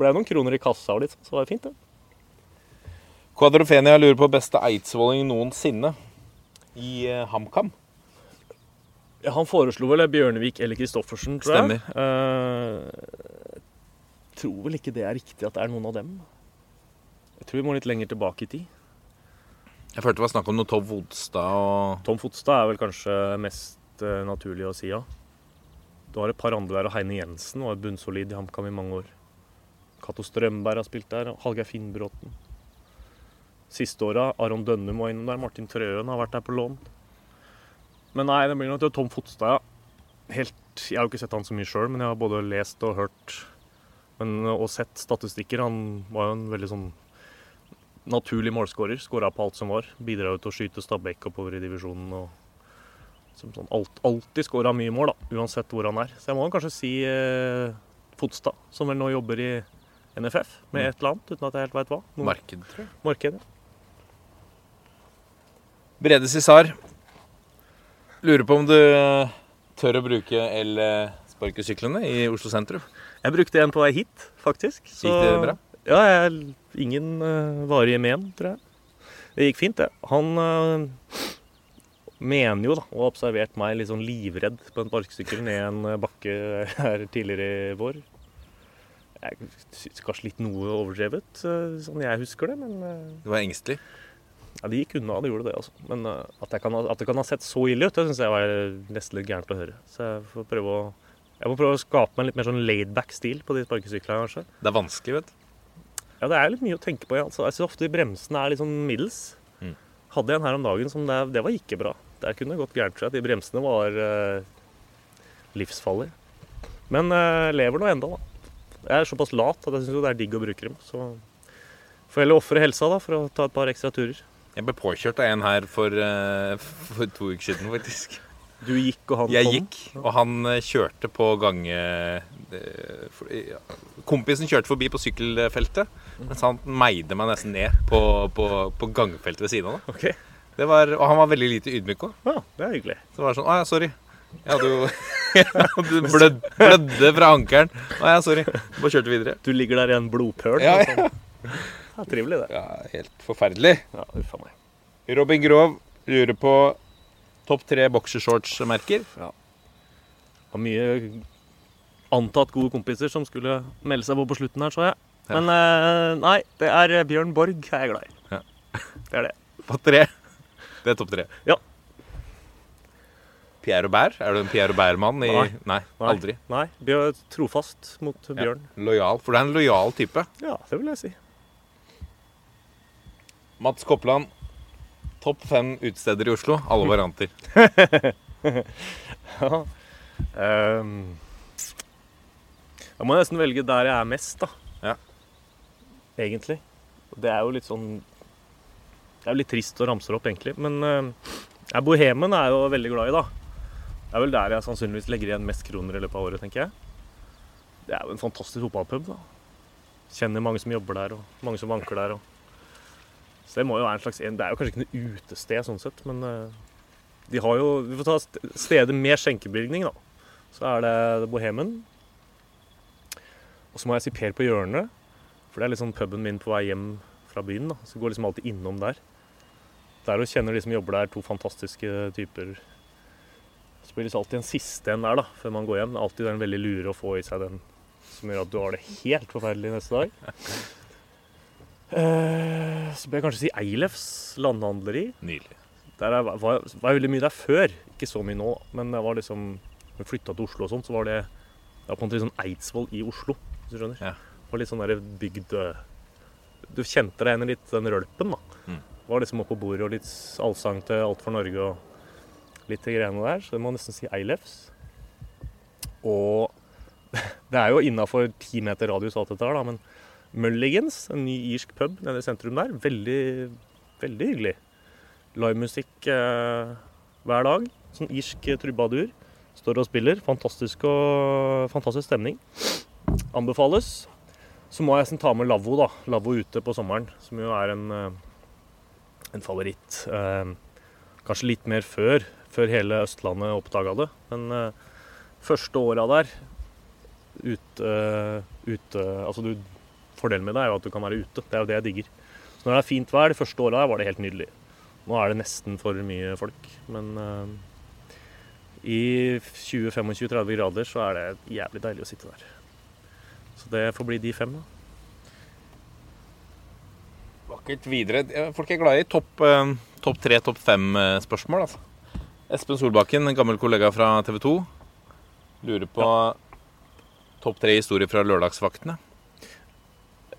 ble noen kroner i kassa og litt sånn, så var det fint, det. Quadrofenia lurer på beste eidsvolling noensinne. i eh, HamKam. Ja, han foreslo vel Bjørnevik eller Kristoffersen, tror jeg. Stemmer. Eh, tror vel ikke det er riktig at det er noen av dem. Jeg tror vi må litt lenger tilbake i tid. Jeg følte det var snakk om noe Tom Fodstad og Tom Fodstad er vel kanskje mest uh, naturlig å si ja. Du har et par andre der, og Heine Jensen var bunnsolid i HamKam i mange år. Cato Strømberg har spilt der, og Hallgeir Finnbråten. Siste åra Aron Dønnum var innom der, Martin Trøen har vært der på lån. Men nei, det blir nok til Tom Fotstad, ja. Helt, jeg har jo ikke sett han så mye sjøl, men jeg har både lest og hørt men, og sett statistikker. Han var jo en veldig sånn naturlig målskårer. Skåra på alt som var. Bidra til å skyte Stabæk oppover i divisjonen. og som sånn, alt, alltid skåra mye mål, da, uansett hvor han er. Så jeg må kanskje si eh, Fotstad, som vel nå jobber i NFF med et eller annet, uten at jeg helt veit hva. Noen. Marked, tror jeg. Marked, ja. Brede Cissar. Lurer på om du eh, tør å bruke el-sparkesyklene i Oslo sentrum. Jeg brukte en på vei hit, faktisk. Gikk det bra? Ja, jeg, ingen uh, varige men, tror jeg. Det gikk fint, det. Han uh, mener jo, da, og har observert meg litt sånn livredd på en sparkesykkel ned en eh, bakke her tidligere i vår. Jeg syns kanskje litt noe overdrevet, eh, sånn jeg husker det, men eh, Du var engstelig. Ja, Det gikk unna, det gjorde det. altså. Men at, kan, at det kan ha sett så ille ut, det syns jeg var nesten litt gærent å høre. Så jeg får prøve å jeg må prøve å skape meg en litt mer sånn laidback stil på de sparkesyklene. kanskje. Det er vanskelig, vet du. Ja, det er litt mye å tenke på. Altså, jeg synes ofte bremsene er litt sånn middels. Mm. Hadde jeg en her om dagen som det, det var ikke bra. Der kunne det gått gærent. tror jeg. De bremsene var uh, livsfarlige. Men uh, lever nå enda, da. Jeg er såpass lat at jeg syns det er digg å bruke dem. Så får heller ofre helsa da, for å ta et par ekstra turer. Jeg ble påkjørt av en her for, uh, for to uker siden, faktisk. Du gikk, og han Jeg kom. gikk, og han eh, kjørte på gange... eh, ja, Kompisen kjørte forbi på sykkelfeltet, mens han meide meg nesten ned på, på, på gangfeltet ved siden av. da. Ok, Det var, og han var veldig lite ydmyk òg. ja, Det er hyggelig. Så var det sånn Å ja, sorry. Jeg hadde jo Du blød, blødde fra ankelen. Å ja, sorry. Bare kjørte videre. Du ligger der i en blodpøl. Ja, ja. sånn. Det er trivelig, det. Ja, helt forferdelig. Ja, uff meg. Robin Grov lurer på topp tre boksershorts-merker. Det var mye antatt gode kompiser som skulle melde seg på på slutten her, så jeg. Ja. Men eh, nei, det er Bjørn Borg jeg er glad i. Ja. Det er det. På tre. Det er topp tre. Ja. Pierre Robert? Er du en Pierre Robert-mann? i- Nei. Nei, aldri. Nei, Bjør, trofast mot Ja. Bjørn. Lojal. For du er en lojal type. Ja, det vil jeg si. Mats Kopland. Topp fem utesteder i Oslo. Alle varianter. Ja. Um, jeg må nesten velge der jeg er mest, da. Ja. Egentlig. Det er jo litt sånn Det er jo litt trist å ramse det opp, egentlig. Men uh, Bohemen er jeg jo veldig glad i, da. Det er vel der jeg sannsynligvis legger igjen mest kroner i løpet av året, tenker jeg. Det er jo en fantastisk fotballpub, da. Kjenner mange som jobber der, og mange som vanker der. Og... Så det må jo være en slags Det er jo kanskje ikke noe utested sånn sett, men eh, de har jo Vi får ta st- steder med skjenkebevilgning, da. Så er det Bohemen. Og så må jeg si Per på hjørnet. For det er liksom puben min på vei hjem fra byen. da. Så jeg går liksom alltid innom der. Der og kjenner de som jobber der, to fantastiske typer. Så blir det liksom alltid en siste en der da, før man går hjem. Det er alltid den veldig lure å få i seg den som gjør at du har det helt forferdelig neste dag. Eh, Så bør jeg kanskje si Eilefs landhandleri. Nydelig. Der jeg var, var, var veldig mye der før. Ikke så mye nå, men jeg var liksom vi jeg flytta til Oslo og sånt, så var det Det var på en måte sånn Eidsvoll i Oslo, hvis du skjønner. Ja. Det var litt sånn der bygd øh, Du kjente deg igjen i litt den rølpen, da. Mm. Var liksom oppå bordet og litt allsang til Alt for Norge og litt de greiene der. Så det må nesten si Eilefs. Og det er jo innafor ti meter radius alt dette her, da, men Mulligans, en ny irsk pub nede i sentrum der, veldig, veldig hyggelig livemusikk eh, hver dag. Sånn irsk eh, trubadur. Står og spiller. Fantastisk, og, fantastisk stemning. Anbefales. Så må jeg ta med Lavvo, da. Lavvo ute på sommeren, som jo er en, eh, en favoritt. Eh, kanskje litt mer før, før hele Østlandet oppdaga det. Men eh, første åra der ute, ute Altså, du, fordelen med det er jo at du kan være ute. Det er jo det jeg digger. Så når det er fint vær, de første åra var det helt nydelig. Nå er det nesten for mye folk, men uh, i 20-25-30 grader så er det jævlig deilig å sitte der. Så det får bli de fem, da. Vakkert videre. Folk er glad i topp eh, topp tre, topp fem-spørsmål. Altså. Espen Solbakken, en gammel kollega fra TV 2, lurer på topp tre historier fra lørdagsvaktene.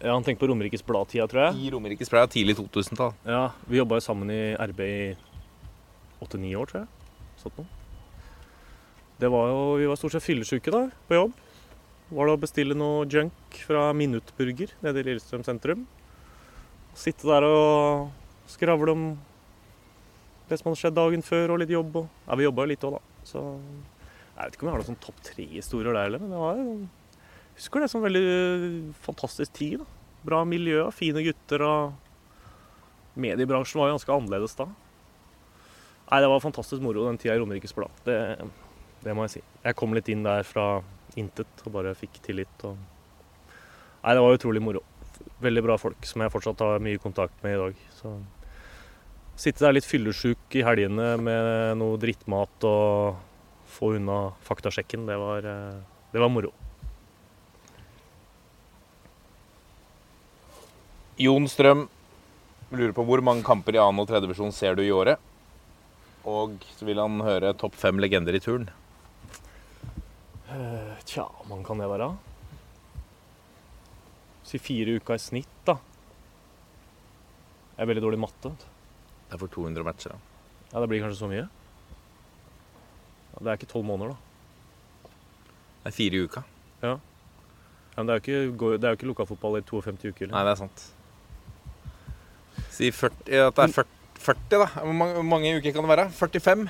Ja, Han tenker på Romerikes Blad-tida, tror jeg. I Romerikes Blad, tidlig 2000-tall. Ja, Vi jobba jo sammen i RB i åtte-ni år, tror jeg. Sånt noe. Det var jo, Vi var stort sett fyllesyke da, på jobb. Var det å bestille noe junk fra Minuttburger nede i Lillestrøm sentrum. Sitte der og skravle om det som hadde skjedd dagen før, og litt jobb. Og, ja, Vi jobba jo litt òg, da. Så jeg vet ikke om jeg har noen sånn topp tre-historier der heller, men det var jo husker det som veldig fantastisk tid. da. Bra miljø, fine gutter og Mediebransjen var jo ganske annerledes da. Nei, Det var fantastisk moro den tida i Romerikes Blad. Det, det må jeg si. Jeg kom litt inn der fra intet og bare fikk tillit. Og... Nei, det var utrolig moro. Veldig bra folk som jeg fortsatt har mye kontakt med i dag. Så Sitte der litt fyllesjuk i helgene med noe drittmat og få unna faktasjekken, det var, eh, det var moro. Jon Strøm lurer på hvor mange kamper i 2. og 3. divisjon ser du i året? Og så vil han høre topp fem legender i turn. Uh, Tja, hvor mange kan det være? Si fire uker i snitt, da. Jeg er veldig dårlig i matte. Det er for 200 matcher. da. Ja, Det blir kanskje så mye? Ja, det er ikke tolv måneder, da. Det er fire i uka. Ja, men det er jo ikke, gå- det er jo ikke lokalfotball i 52 uker. Nei, det er sant. Si 40, at det er 40, 40 da. Hvor mange, hvor mange uker kan det være? 45?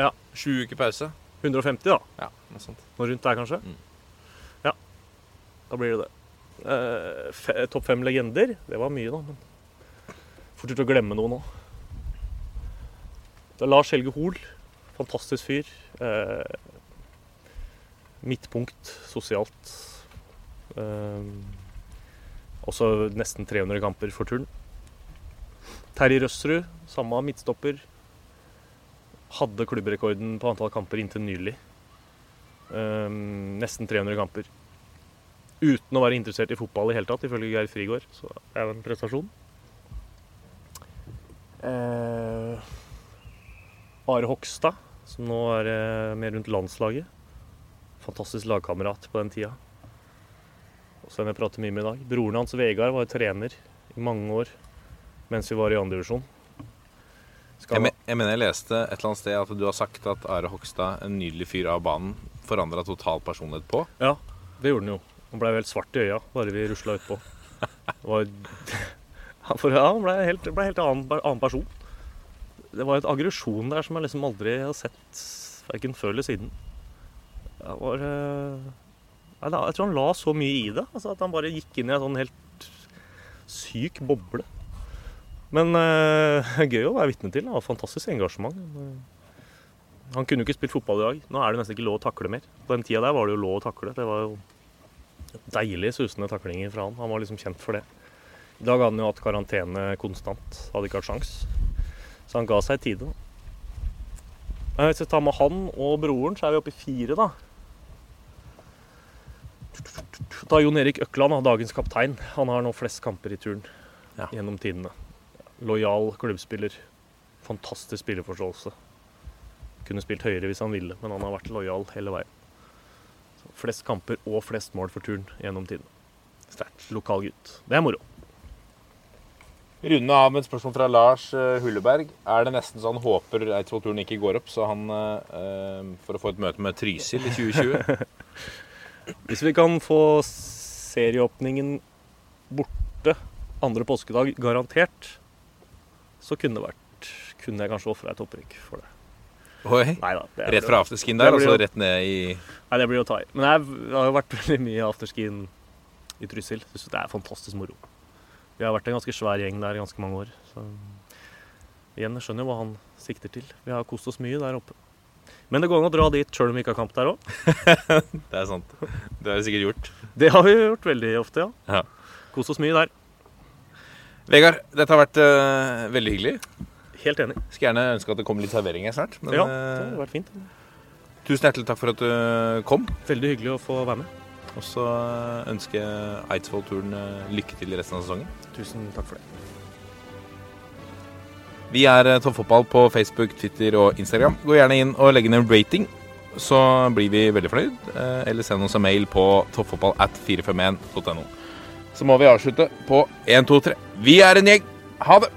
Ja. Sju uker pause. 150, da. Ja, noe sånt. Noe rundt der, kanskje? Mm. Ja, da blir det det. Eh, topp fem legender, det var mye, da. Men fort gjort å glemme noe nå. Det er Lars Helge Hoel. Fantastisk fyr. Eh, midtpunkt sosialt. Eh, også nesten 300 kamper for turn. Terje Røsrud, samme midtstopper. Hadde klubbrekorden på antall kamper inntil nylig. Um, nesten 300 kamper. Uten å være interessert i fotball i hele tatt, ifølge Geir Frigård. Så det er jo en prestasjon. Uh, Are Hogstad, som nå er uh, med rundt landslaget. Fantastisk lagkamerat på den tida. Også en jeg prater mye med i dag. Broren hans Vegard var jo trener i mange år mens vi var i andredivisjon. Jeg, me, jeg mener jeg leste et eller annet sted at du har sagt at Are Hogstad, en nydelig fyr av banen, forandra total personlighet på. Ja, det gjorde han jo. Han ble helt svart i øya bare vi rusla utpå. Var Han ja, han ble helt, ble helt annen, annen person. Det var et aggresjon der som jeg liksom aldri har sett verken før eller siden. Jeg, var eh, Jeg tror han la så mye i det. Altså at han bare gikk inn i en sånn helt syk boble. Men uh, gøy å være vitne til. Var fantastisk engasjement. Eh, Han kunne jo ikke spilt fotball i dag. Nå er det nesten ikke lov å takle mer. På den tida der var det jo lov å takle. Det var jo deilige, susende taklinger fra han. Han var liksom kjent for det. I dag hadde han jo hatt karantene konstant. Hadde ikke hatt sjans. Så han ga seg i tide. da. Hvis vi tar med han og broren, så er vi oppe i fire, da. Da Jon Erik Økland, dagens kaptein. Han har nå flest kamper i turn Ja. gjennom tidene. Lojal klubbspiller. Fantastisk spillerforståelse. Kunne spilt høyere hvis han ville, men han har vært lojal hele veien. Så flest kamper og flest mål for turn gjennom tiden. Sterkt. Lokal gutt. Det er moro. Runde av med et spørsmål fra Lars eh, Hulleberg. Er det nesten så han håper Eidsvoll-turen ikke går opp, så han eh, eh, for å få et møte med Trysil i 2020? Hvis vi kan få serieåpningen borte andre påskedag garantert, så kunne det vært Kunne jeg kanskje ofra et opprykk for det. Oi. Neida, det Rett fra afterskin der, og så rett ned i Nei, det blir å ta i. Men jeg jeg har jo vært veldig mye afterskin i Trysil. Syns det er fantastisk moro. Vi har vært en ganske svær gjeng der i ganske mange år. Så igjen, jeg skjønner jo hva han sikter til. Vi har kost oss mye der oppe. Men det går an å dra dit sjøl om vi ikke har kamp der òg. Det er sant. Det har vi sikkert gjort. Det har vi gjort veldig ofte, ja. Ja. Kost oss mye der. Vegard, dette har vært uh, veldig hyggelig. Helt enig. Skulle gjerne ønske at det kom litt servering her snart. Men Ja, eh, det hadde vært fint. tusen hjertelig takk for at du kom. Veldig hyggelig å få være med. Og så ønsker jeg Eidsvoll-turen eh, lykke til i resten av sesongen. Tusen takk for det. Vi er eh, Toppfotball på Facebook, Twitter og Instagram. Gå gjerne inn og legg inn en rating, så blir vi veldig fornøyd. Eh, Eller send oss en mail på toppfotball at 451.no. Så må vi avslutte på 1, 2, 3. Vi er en gjeng. Ha det!